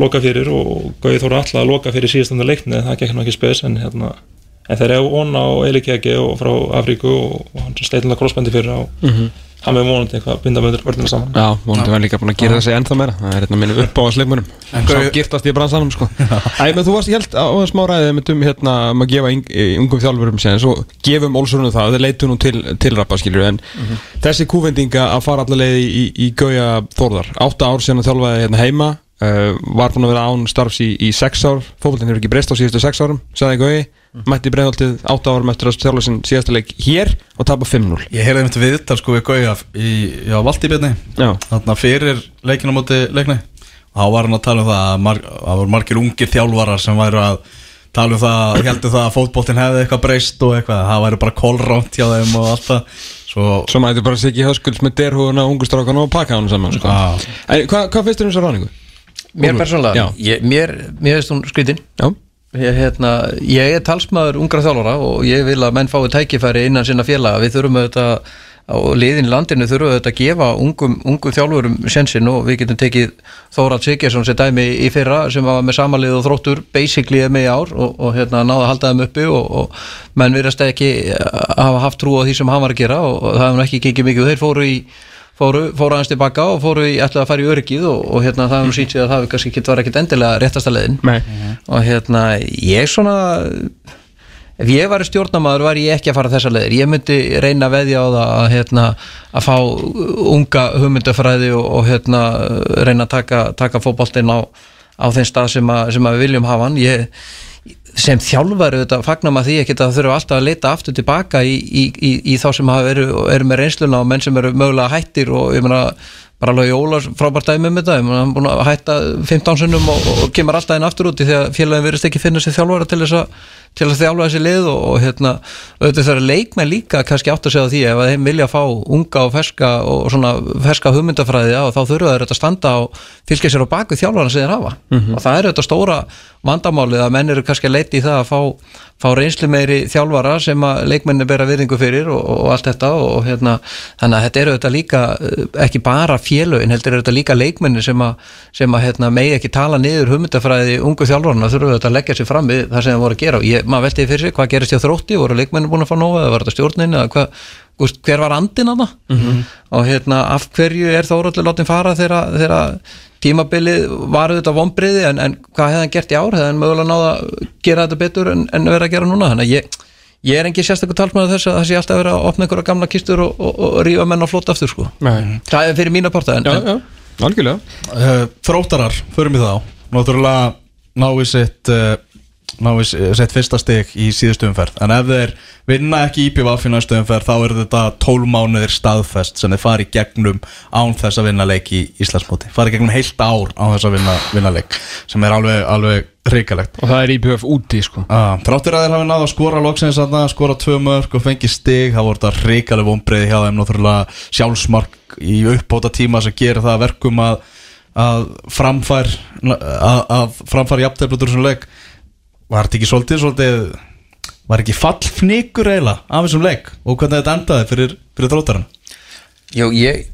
loka fyrir og Gauði Þóra alltaf að loka fyrir síðastönda leikni það gekk nú ekki spes en hérna en þeir eru vona á Eili Kjaki og frá Afríku og, hann sleitinlega crossbandi fyrir á hann með vonandi eitthvað að binda með vörðina saman. Já, vonandi var líka búin að gera þessi ennþá meira. Það er hérna minni upp á að sleikmunum Sá girtast í bransanum sko. Æ, menn þú varst, held á smá ræðið með um hérna um að gefa yng, ungum þjálfurum sér Svo gefum Olsson það, þeir leitu nú til, til rappa skilur En þessi kúvendinga að fara allavega í, í, í Gauja Þórðar. Átta ár að þjálfaði hérna heima uh, Var búin að vera án starfs í, í sex ár. Fótboltinn hefur ekki breyst á síðustu sex árum Sæði Gauji, mætti breyðaldið átta árum eftir að þjálfa sinn síðasta leik hér og tapa 5-0 ég heyrði einmitt viðtal sko við Gauja í, já, Valdíbjörni Já, þarna fyrir leikina móti leikni. Og þá var hann að tala um það að mar, voru margir ungir þjálfarar sem væru að tala um það, heldur það að fótboltinn hefði eitthvað breyst og eitthvað, það væri bara kólránt hjá þeim og allt það. Svo, Svo mætti bara Siggi Höskulds með derhúðuna ungustrákan og pakka hann saman sko. Hvað hva finnst þér um þessa ráningu? Mér persónulega, ég, mér, mér veist hún skrítin. Já, ég, hérna, ég er talsmaður ungra þjálfara og ég vil að menn fái tækifæri innan sinna félaga, við þurfum auðvitað og liðin í landinu þurfum auðvitað að gefa ungum, ungum þjálfurum sensin og við getum tekið Þórald Siggesson sem dæmi í fyrra sem var með samanlið og þróttur basically með í ár og, og hérna náða að halda þeim uppi og, og menn virðast ekki hafa haft trú á því sem hann var að gera og, og það nú ekki gengið mikið og þeir fóru í fóru, fóru aðeins tilbaka og fóru í ætlaði að fara í öryggið og, og hérna það hefur nú sínt sig að það kannski ekki var ekkit endilega réttasta leiðin. Og hérna ég svona ef ég var stjórnamaður var ég ekki að fara þessa leiðir. Ég myndi reyna að veðja á það að, hérna, að fá unga hugmyndafræði og, og hérna, reyna að taka, taka fótboltinn á, á þeim stað sem, að, sem að við viljum hafa hann. Ég, sem þjálfari þetta fagnar maður því ekki að það þurfa alltaf að leita aftur tilbaka í, í, í, í þá sem verið eru með reynsluna og menn sem eru mögulega hættir og ég meina bara alveg Jólas frábært dæmi um þetta. Hann er búin að hætta 15 sinnum og, og kemur alltaf inn aftur úti því að félagin verðist ekki finna sér þjálfara til þess að til að þjálfa þessi lið og, og hérna auðvitað þeirra leikmenn líka kannski átt að segja því ef að þeim vilja fá unga og ferska og svona ferska hugmyndafræði á þá þurfa þeir þetta að standa og fylgja sér á baku þjálfara sem þeir hafa. Og það er þetta stóra vandamálið að menn eru kannski að leita í það að fá, fá reynslu meiri þjálfara sem að leikmenni bera virðingu fyrir og, og allt þetta og, hérna þannig að þetta eru þetta líka eh, ekki bara félögin, heldur þetta líka leikmenni sem að, sem að hérna, megi ekki tala niður hugmyndafræði ungu þjálfarana þurfa þetta að leggja sér fram við það sem það voru að gera. Og maður veltiði fyrir sig, hvað gerist hjá þrótti? Voru leikmenni búin að fá nóga eða var þetta stjórnin eða hvað? Hver var andin að það og hérna af hverju er Þóróldur látin fara þegar tímabilið var þetta vonbriði en, en hvað hefði hann gert í ár? Hefði hann mögulega náða að gera þetta betur en, en verið að gera núna? Þannig að ég, ég er engin sérstaklega talsmaður þess að það sé alltaf verið að opna einhverja gamla kistur og, og, og rífa menn á flót aftur sko. Nei. það er fyrir mína parta en, Já, já, algjörlega. Uh, Þróttarar, förum í þá. Náttúrulega náðu sitt uh, náðu sitt fyrsta stig í síðustu umferð. En ef þeir vinna ekki IPVF í næstu umferð þá er þetta 12 mánuðir staðfest sem þeir fari gegnum án þess að vinna leik í Íslandsmóti. Fari gegnum heilt ár án þess að vinna, vinna leik sem er alveg, alveg ríkalegt Og það er IPF úti sko. Ah, Þráttur að þeir hafi náða að skora loksins að skora tvö mörg og fengi stig. Það voru þetta ríkaleg vonbreiði hjá þeim. Náttúrulega sjálfsmark í uppbóta tíma sem gerir það að verkum að, að framfær að, að framfær var þetta ekki svolítið svolítið var ekki fallfnikur eiginlega af þessum leik? Og hvernig þetta endaði fyrir, fyrir þróttarinn Jú, ég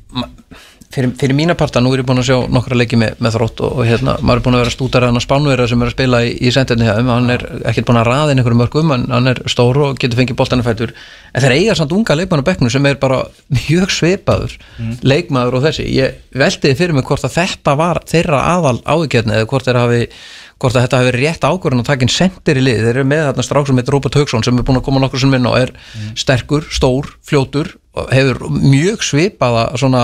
fyrir, fyrir mína parta, nú er ég búin að sjá nokkra leiki með, með þrótt og, og hérna, maður er búin að vera stútar hann að spánverða sem er að spila í, í sendinni þeim, hann er ekkert búin að raða inn einhverjum mörgum, hann, hann er stór og getur fengið boltan fætur, en þeir eiga samt unga leikmann á bekknu sem er bara mjög svipaður leikmaður og þessi. Ég veltiði fyrir mig hvort að þetta var þeirra aðal áðugjörni eða hvort þeir hafi hvort að þetta hefur rétt ákvörðan að taka inn sendir í lið, þeir eru með þarna strák sem heitir Robert Hauksson sem er búin að koma nokkur sem inn og er sterkur, stór, fljótur og hefur mjög svipaða svona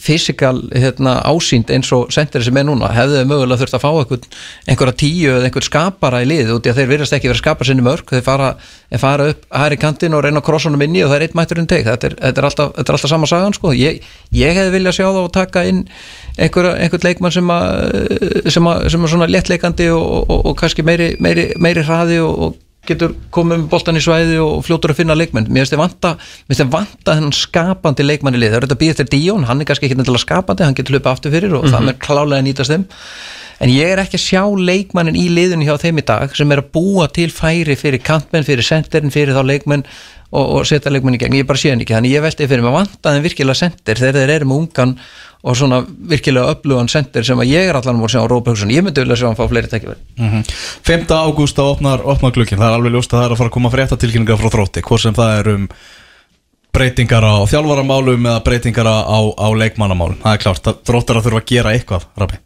fysikal hérna, ásýnd eins og sendir sem er núna hefðu þau mögulega þurft að fá einhver, einhverja tíu eða einhver skapara í lið út í að þeir virðast ekki vera að skapa sinni mörg þeir fara, fara upp hæri kantinn og reyna honum inni og það er eitt mætturinn teik þetta þetta er, alltaf, alltaf sama sagan sko. ég, ég hefði viljað sjá þá að taka inn einhver, einhver leikmann sem að sem að, svona léttleikandi og, og, og kannski meiri, meiri, meiri hraði og, og getur komið með boltan í svæði og fljótur að finna leikmenn. Mér finnst þið vanta, vanta þennan skapandi leikmann í lið, það er þetta býð eftir Díón hann er kannski ekki nefnilega skapandi, hann getur hlupað aftur fyrir og það með klálega nýtast þeim en ég er ekki að sjá leikmannin í liðinu hjá þeim í dag sem er að búa til færi fyrir kantmenn, fyrir senderin, fyrir þá leikmenn og, og setja leikmenn í gegn, ég bara sé hann ekki. Þannig ég velti fyrir mig, vanta þeim virkilega sender þegar þeir eru með ungan og svona virkilega öflugan sender sem að ég er allan voru að sjá á Rópa Hugsun, ég myndi vilja sjá hann fá fleiri tækifæri. 5. ágúst að opnar, opnar glukkin það er alveg ljóst að það er að fara að koma frétta tilkynningar frá þrótti, hvort sem það er um breytingar á þjálfaramálum eða breytingar á, á leikmannamálum. Það er klárt, það- þróttar að þurfa að gera eitthvað Rabi.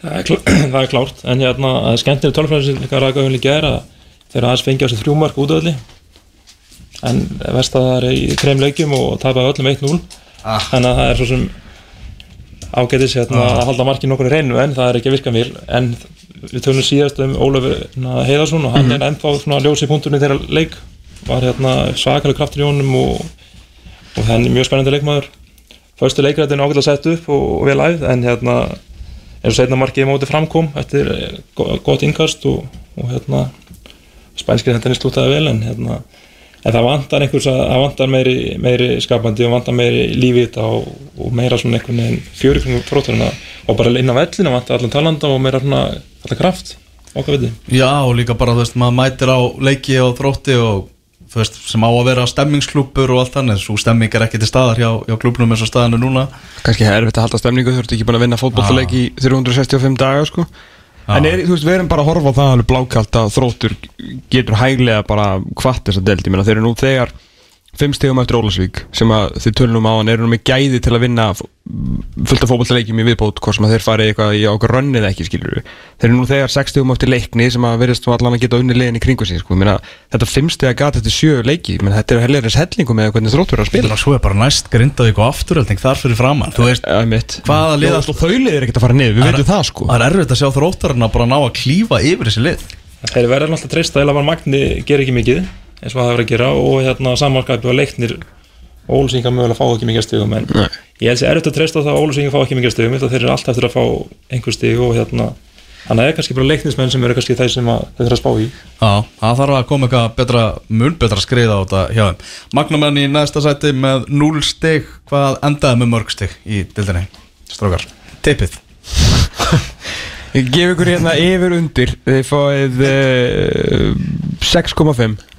Það er, klá, það er klárt, en hérna, það er skemmtileg tölfræði sem líka ræða gauðin líka er að þeir aðeins fengja á sig þrjú mark útöðli en vest að það er í þreim leikjum og tapa öllum 1-0 Ah. þannig að það er svo sem ágætis hérna, að halda markið nokkur í reynu en það er ekki að virka mér en við tölum síðast um Ólaf Heiðarsson og hann er ennþá svona ljósi punkturinn þeirra leik. Var hérna svakalega kraftur í honum og, og hann er mjög spennandi leikmaður. Föstu leikrættin ágætlega sett upp og, og vel æfð en hérna eins og setna markið í móti framkom eftir eh, go- gott innkast og, og hérna spænskir hendinni slútaði vel en hérna en það vantar einhvers að það vantar meiri, meiri skapandi og vantar meiri lífi í þetta og, og meira svona einhvern veginn fjöri kringum fróturina og bara inn á vellinu vantar allan talanda og meira svona alltaf kraft okkar viti. Já, og líka bara, þú veist, maður mætir á leiki og þrótti og veist, sem á að vera stemmingsklúpur og allt þannig, svo stemming er ekki til staðar hjá, hjá klúbnum eins og staðan er núna. Kannski er erfitt að halda stemningu þú ert ekki búin að vinna fótbollaleik í 365 daga sko. en er, þú veist, við erum bara að horfa á það alveg blákalt að þróttur getur hæglega bara hvart þessa delt ég meina þeir eru nú þegar fimm stegum eftir Ólasvík sem að þið tölunum á hann eru nú með gæði til að vinna fullt af fótbollaleikjum í viðbót hvort sem að þeir fari eitthvað í okkur rönnið ekki skilur þeir eru nú þegar sex stegum eftir leikni sem að verðist allan að geta unni leiðin í kringu sig sko. Ég meina, þetta fimm stega gata eftir sjö leiki menn þetta er helliris hellingu með hvernig þróttur er að spila. Svo er bara næst Grindavík og afturölding þar fyrir framann þú veist. Hvaða lið Já, allt- og þau liðir ekkert að fara niður, við veitum það sko. það er erfitt að sjá þróttarinn að bara ná að klífa yfir þessi lið. Þeir verður alltaf treysta eða var Magni ger ekki mikið eins og það hefur að gera og hérna samanskæpi og leiknir og Ólsingar mögulega fá ekki mikið stigum en Nei. ég held sér erfitt að treysta á það að Ólusingi fá ekki mikið stigum þeir eru alltaf eftir að fá einhver stig og hérna þannig að það er kannski bara leiknismenn sem eru kannski þeir sem að, þeir eru að spá í Já, það þarf að koma eitthvað betra, mun betra skriða á þetta hjá þeim. Magnamenn í næsta sæti með 0 stig, hvað endaði með mörg stig í dildinni? Strókar, tippið. Ég gef ykkur hérna yfir undir Þið fáið uh, 6,5 Mag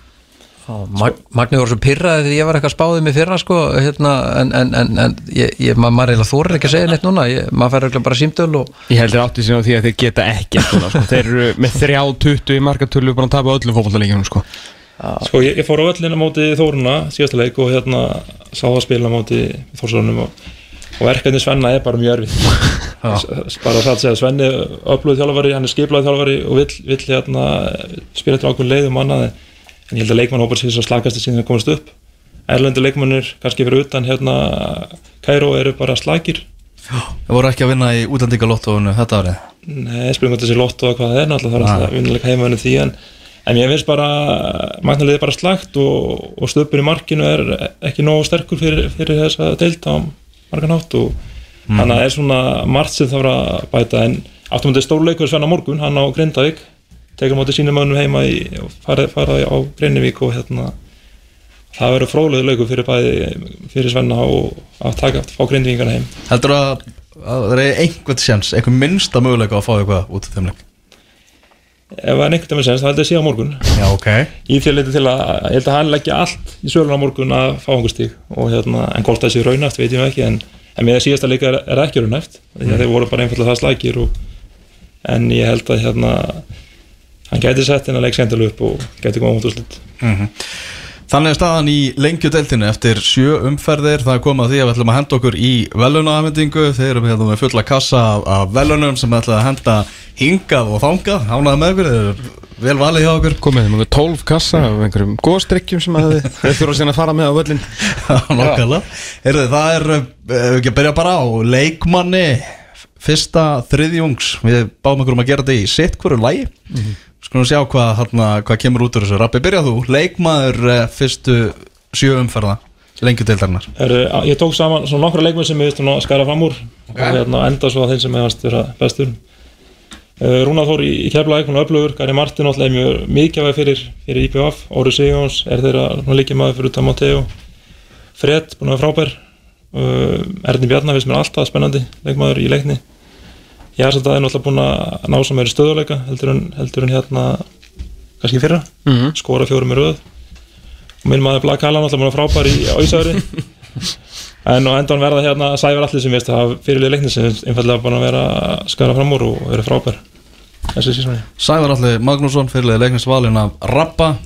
Magni voru svo pyrraði þegar ég var eitthvað spáðið mig fyrra sko, hérna, en, en, en, en ég, ég, ma maður eiginlega þorir ekki að segja neitt núna ég, maður fær eiginlega bara símtöl og Ég heldur átti sinna á því að þeir geta ekki sko. Þeir eru með 3-20 í markatölu bara að tapa öllum fótballaleikjum sko. Sko ég, ég fór á öllina móti Þóruna síðasta leik og hérna sá það spila móti Þórsarunum og, og verkefni Svenna er bara mjög erfið bara að segja Svenni öflugð þjálfari, hann er skiplaði þjálfari og vill, vill hérna spila en ég held að leikmannhópar sé svo slagast síðan það komast upp. Erlendu leikmannir kannski fyrir utan hérna Kæró eru bara slagir Það voru ekki að vinna í útlandingalottóinu þetta árið. Nei, spilum þetta sér lotto og hvað það er náttúrulega það er alltaf vinnuleika heimavinu því en, en ég finnst bara, magnaliði er bara slagt og, og stöpur í markinu er ekki nógu sterkur fyrir, fyrir þess að deilta á margan átt og þannig að það er svona margt sem það var að bæta. En áttum þetta stórleikur Svenna morgun, hann á Grindavík tekur móti sínum mönnum heima í, og fara, fara á Grindavík og hérna það verður fróðlega leikur fyrir bæði fyrir Svenna og að taka fá Grindavíkana heim. Heldur að, að það er einhvern sjans, einhvern minnsta möguleika að fá eitthvað út af þeim leik? ef það er einhvern veginn sens, það heldur að sé á morgun. Já, ok. því að leita til að ég held að hann leggja allt í sölun á morgun að fá einhver stík og hérna, en hvort það sé raunæft veit ég ekki en, en með það síðasta leika er, er ekki raunæft því að þeir voru bara einfallega það slækir og, en ég held að hérna hann gæti sett inn að leik skemmtilega upp og gæti koma út úr slitt Þannig er staðan í lengjudeltinu eftir sjö umferðir. Það er komið að því að við ætlum að henda okkur í velunaafendingu. Þeir eru hérna með fulla kassa af, af velunum sem við ætlum að henda hingað og þangað. Hánaði með ykkur, þeir eru vel valið hjá okkur. Komið þeim með 12 kassa af einhverjum góðstrykkjum sem þið þurfa síðan að fara með á völlin Nákvæmlega. Heyrðu, það er, ef við ekki að byrja bara á leikmanni fyrsta þriðjungs. Við báum okkur um að gera þetta í sitt hverju lægi. Skulum sjá hvað, hana, hvað kemur út úr þessu. Rappi, byrja þú. Leikmaður eh, fyrstu sjö umferða lengjudeildarinnar. ég tók saman svona nokkra leikmenn sem ég veist að skara fram úr og hérna enda svo að þeim sem hefast vera bestur. Uh, Rúnar Þór í, hún er öflugur, Gary Martin alltaf er mjög mikilvæg fyrir, fyrir IPVF Óri Sigjóns er þeirra líkið maður fyrir utan Matteo Fred, búin að frábær. Uh, Erni Bjarnar finnst mér alltaf spennandi leikmaður í leikni að það er náttúrulega búin að ná sem meiri stöðuleika heldur en, heldur en hérna kannski fyrra, Mhm. skora fjórum í röð. Og minn maður Black Hallan alltaf búin að vera frábær í Ísæri en á endan verða hérna Sævar allir sem veist að fyrirlið leikni sem einfallega að vera skara fram úr og vera frábær. Þessi sísoni Sævar Alli Magnússon, fyrirlega leiknisvalin af Rappa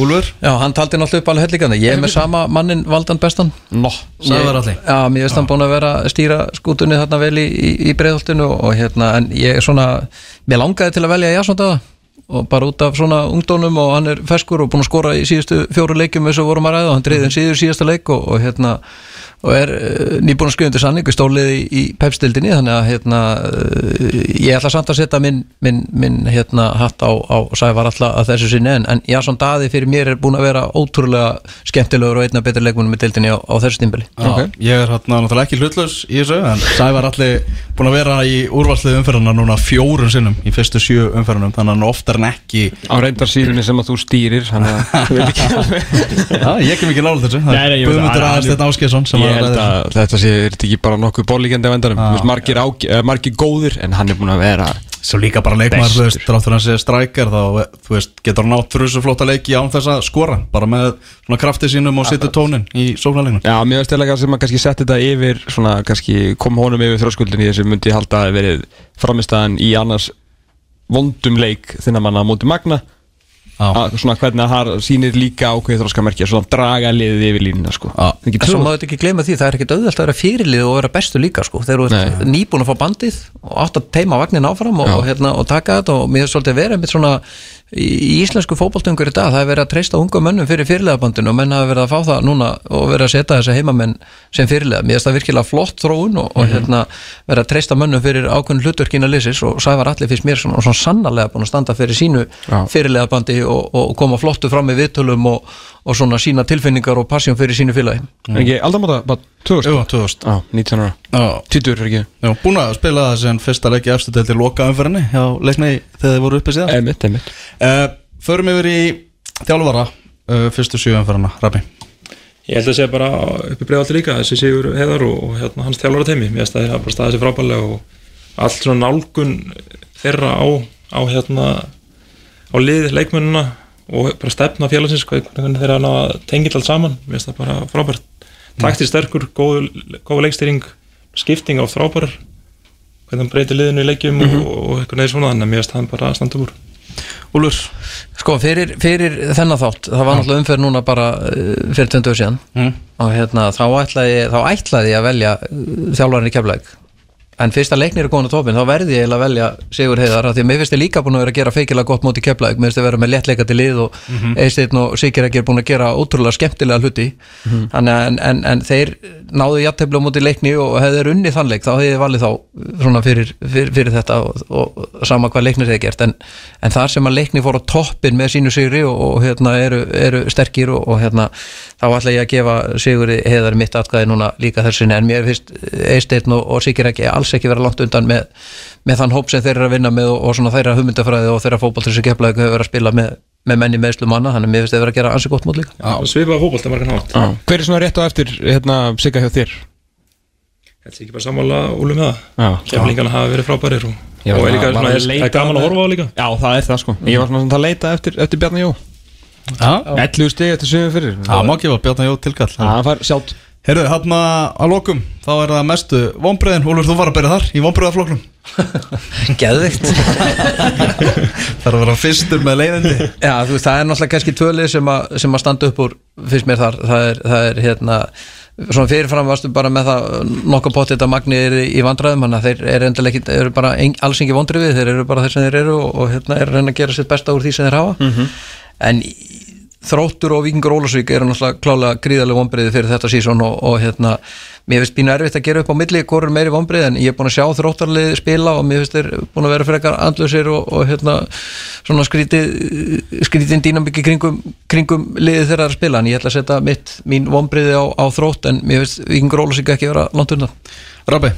Úlfur, Já, hann taldi náttúrulega upp alveg helligandi Ég er með sama mannin valdan bestan. Nó, Sævar Alli Já, mér veist hann búin að vera að stýra skútunni þarna vel í, í, í breiðholtinu og hérna, en ég er svona mér langaði til að velja Jasson Daða og bara út af svona ungdónum og hann er ferskur og búin að skora í síðustu fjóru leikjum eins og vorum að ræða og hann driði síður síðasta leik og, og hérna og er uh, nýbúin að skrifa undir sanning í stóliði í, í pepstildinni þannig að hérna uh, ég ætla samt að setja minn, minn, minn hérna hatt á, á Sævar alltaf að þessu sinni en, en Jasson Daði fyrir mér er búin að vera ótrúlega skemmtilegur og einna betri leikmunum í dildinni á, á þessu stimbili Já, Ég er hérna náttúrulega ekki hlutlaus í þessu en Sævar Alli búin að vera í úrvalslið umferðarna núna fjórun sinnum í fyrstu sjö umferðunum þannig að hann oftar en ekki. Á reyndarsýrunni sem að þú stýrir Já, ég kem ekki nála þessu. Það er Guðmundur að- Aðarsteinn Áskjesson sem Ég að held að þetta sé, er þetta ekki bara nokkuð borlíkjandi á endanum? Þú veist, margir, á, eh, margir góðir en hann er búin að vera Svo líka bara leikmaður, þú veist, dráttur hann sé strækjar þá, þú veist, getur hann nátt fyrir þessu flóta leiki án þess að skora, bara með svona krafti sínum og sittu tónin í sóknarleiknum. Já, mér veist eða sem að kannski setti þetta yfir svona kannski kom honum yfir þrjóskuldin í þessu myndi halda að verið framistæðan í annars vondum leik þinnar manna á móti Magna. Að svona hvernig að það sýnir líka ákveðið þróskamerkja svona draga liðið yfir línuna sko. En svo maður þetta ekki gleyma því, það er ekkit auðvelt að vera fyrirlið og vera bestu líka sko, þeir eru nýbúin að fá bandið og átt að teima vagnin áfram og, og, hérna, og taka þetta og mér er svolítið verið einmitt svona í, í íslensku fótboltungur í dag, það er verið að treysta unga mönnum fyrir fyrirliðabandinu og menn hafa verið að fá það núna og verið að setja þessa heimamenn sem fyrirliða, mér finnst það virkilega flott þróun og, og hérna, verið að treysta mönnum fyrir ákveðin hlutverkina liðsis og Sævar Alli finnst mér svona, svona sannarlega búin að standa fyrir sínu Já. fyrirliðabandi og, og koma flottu fram með viðtölum og, og svona sína tilfinningar og passjón fyrir sínu félagi. En ekki aldrei máta bara 2000 Jú, 2000 Já, 19 ára. Já, 20 er ekki? Já búin að spila það sem fyrsta leiki eftir til loka umferðinni hjá leikni þegar þið voru uppið síðan Einmitt, einmitt. Uh, Förum yfir í þjálfara uh, fyrstu sjö umferðina, Rabi Ég held að sé bara uppi bregðaldi líka þessi Sigur Heiðar og, og hérna, hans þjálfara teimi mér finnst að þeir hafa bara staðið sér frábælega og allt svona nálgun þeirra á, á hérna á lið leikmennina og bara stefna félagsins hvað- hvernig þeirra ná að tengja allt saman. Mér finnst það bara frábært. Takti sterkur, góð, góð leikstýring skipting á frábærar. Hvernig hann breytir liðinu í leikjum og, og eitthvað neður svona þannig að mér finnst hann bara að standa úr. Úlfur? Sko, fyrir, fyrir þennan þátt, það var náttúrulega umferð núna bara uh, fyrir 20 síðan. Mm. og hérna, þá ætlaði, þá ætlaði ég að velja þjálfarinn í keflæk en fyrst að leiknir er góðan á topin þá verði ég að velja Sigur Heiðar af því að mér finnst ég líka búin að vera að gera feikilega gott móti keflæk, mér finnst ég vera með léttleikandi lið og mm -hmm. Eisteinn og Sigur ekki er búin að gera ótrúlega skemmtilega hluti. Þannig að en, en, en þeir náðu jættefla móti leikni og þeir unnið þann leik þá hefði ég valið þá svona fyrir, fyrir, fyrir þetta og, og, sama hvað leiknir hefði gert. En, en þar sem að leikni fór á toppin með sínu sigri og, og hérna eru, eru sterkir og, og hérna þá ætla ég að gefa Sigurði heiðar mitt atkvæði núna líka þessinni en mér finnst Eisteinn og, og Sigur ekki alls ekki vera langt undan með, með þann hóp sem þeir eru að vinna með og, og svona þeirra hugmyndafræði og þeirra fótballtur sem keflaði hefur verið að spila með, með menni meðslu manna. Þannig að mér finnst þeir vera að gera ansi gott mót líka. Svipaða fótbolt að margan hátt Hver er svona rétt á eftir hérna Sigga hjá þér? Þetta er ekki bara sammála úlu með það. Keflingarna hafa verið frábærir og, Já, og er líka svona, að það er gaman að horfa á líka. Já, það er það sko. Ég var svona að leita eftir, eftir Bjarni Jó. Já, 11 stig eftir sögum fyrir. Það má gefa Bjarnar Jó tilkall. Það fær sjátt Herðu, hann að lokum þá er það mestu vonbreiðin Úlfur, þú var að byrja þar í vonbreiðafloknum Geðvikt Það er að vera fyrstur með leiðindi. Já, þú veist, það er náttúrulega kannski tvölið sem, að- sem að standa upp úr fyrst mér þar. Það er, það er hérna svona fyrirfram varstu bara með það nokkuð potið að Magni er í vandræðum þannig að þeir eru endilega ekki, eru bara ein, alls ekki vondri við, þeir eru bara þeir sem þeir eru og, og hérna er að reyna að gera sitt besta úr því sem þeir hafa. En í- þróttur og vikingur Ólasvík eru náttúrulega klálega gríðarlega vonbreiði fyrir þetta sísón og, og hérna, mér finnst bínu erfitt að gera upp á milli hvor er meiri vonbreið en ég er búin að sjá þróttarlið spila og mér finnst þeir búin að vera frekar andlusir og, og hérna svona skrítið skrítin dýnamikki kringum, kringum liðið þeirra að spila en ég ætla að setja mitt mín vonbreiði á, á þrótt en mér finnst vikingur Ólasvík ekki vera langt undan. Rabbi,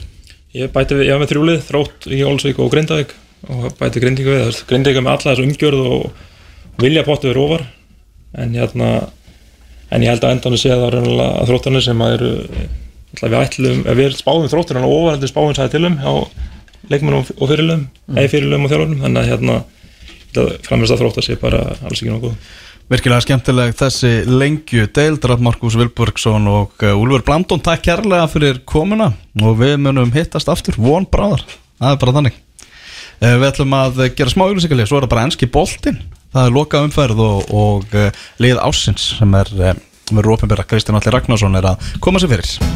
Ég bæti við, ég var með þrjúlið, þrótt í Ólsvík og Grindavík og bæti Grindingu við, Grindingu með alla þessu umgjörð og vilja potti við rófar en hérna en ég held að endanum sé það raunlega að þróttarnir sem að eru við ætlum, við spáum þróttarnir og ofarhaldi spáum sæði til um á leikmennum og fyrirlum, mm. eða fyrirlum og þjálfurnum þannig að hérna framist að þróttar sé bara alls ekki nokkuð virkilega skemmtileg þessi lengju deildrað Markus Vilburgsson og uh, Úlfur Blandón takk kærlega fyrir komuna og við munum hittast aftur, von bráðar. Það er bara þannig. Uh, við ætlum að gera smá ylýsingalið, svo er það bara enski boltinn það er loka umferð og, og uh, lið ásins sem er uh, með rópinbera Kristján Alli Ragnarsson er að koma sér fyrir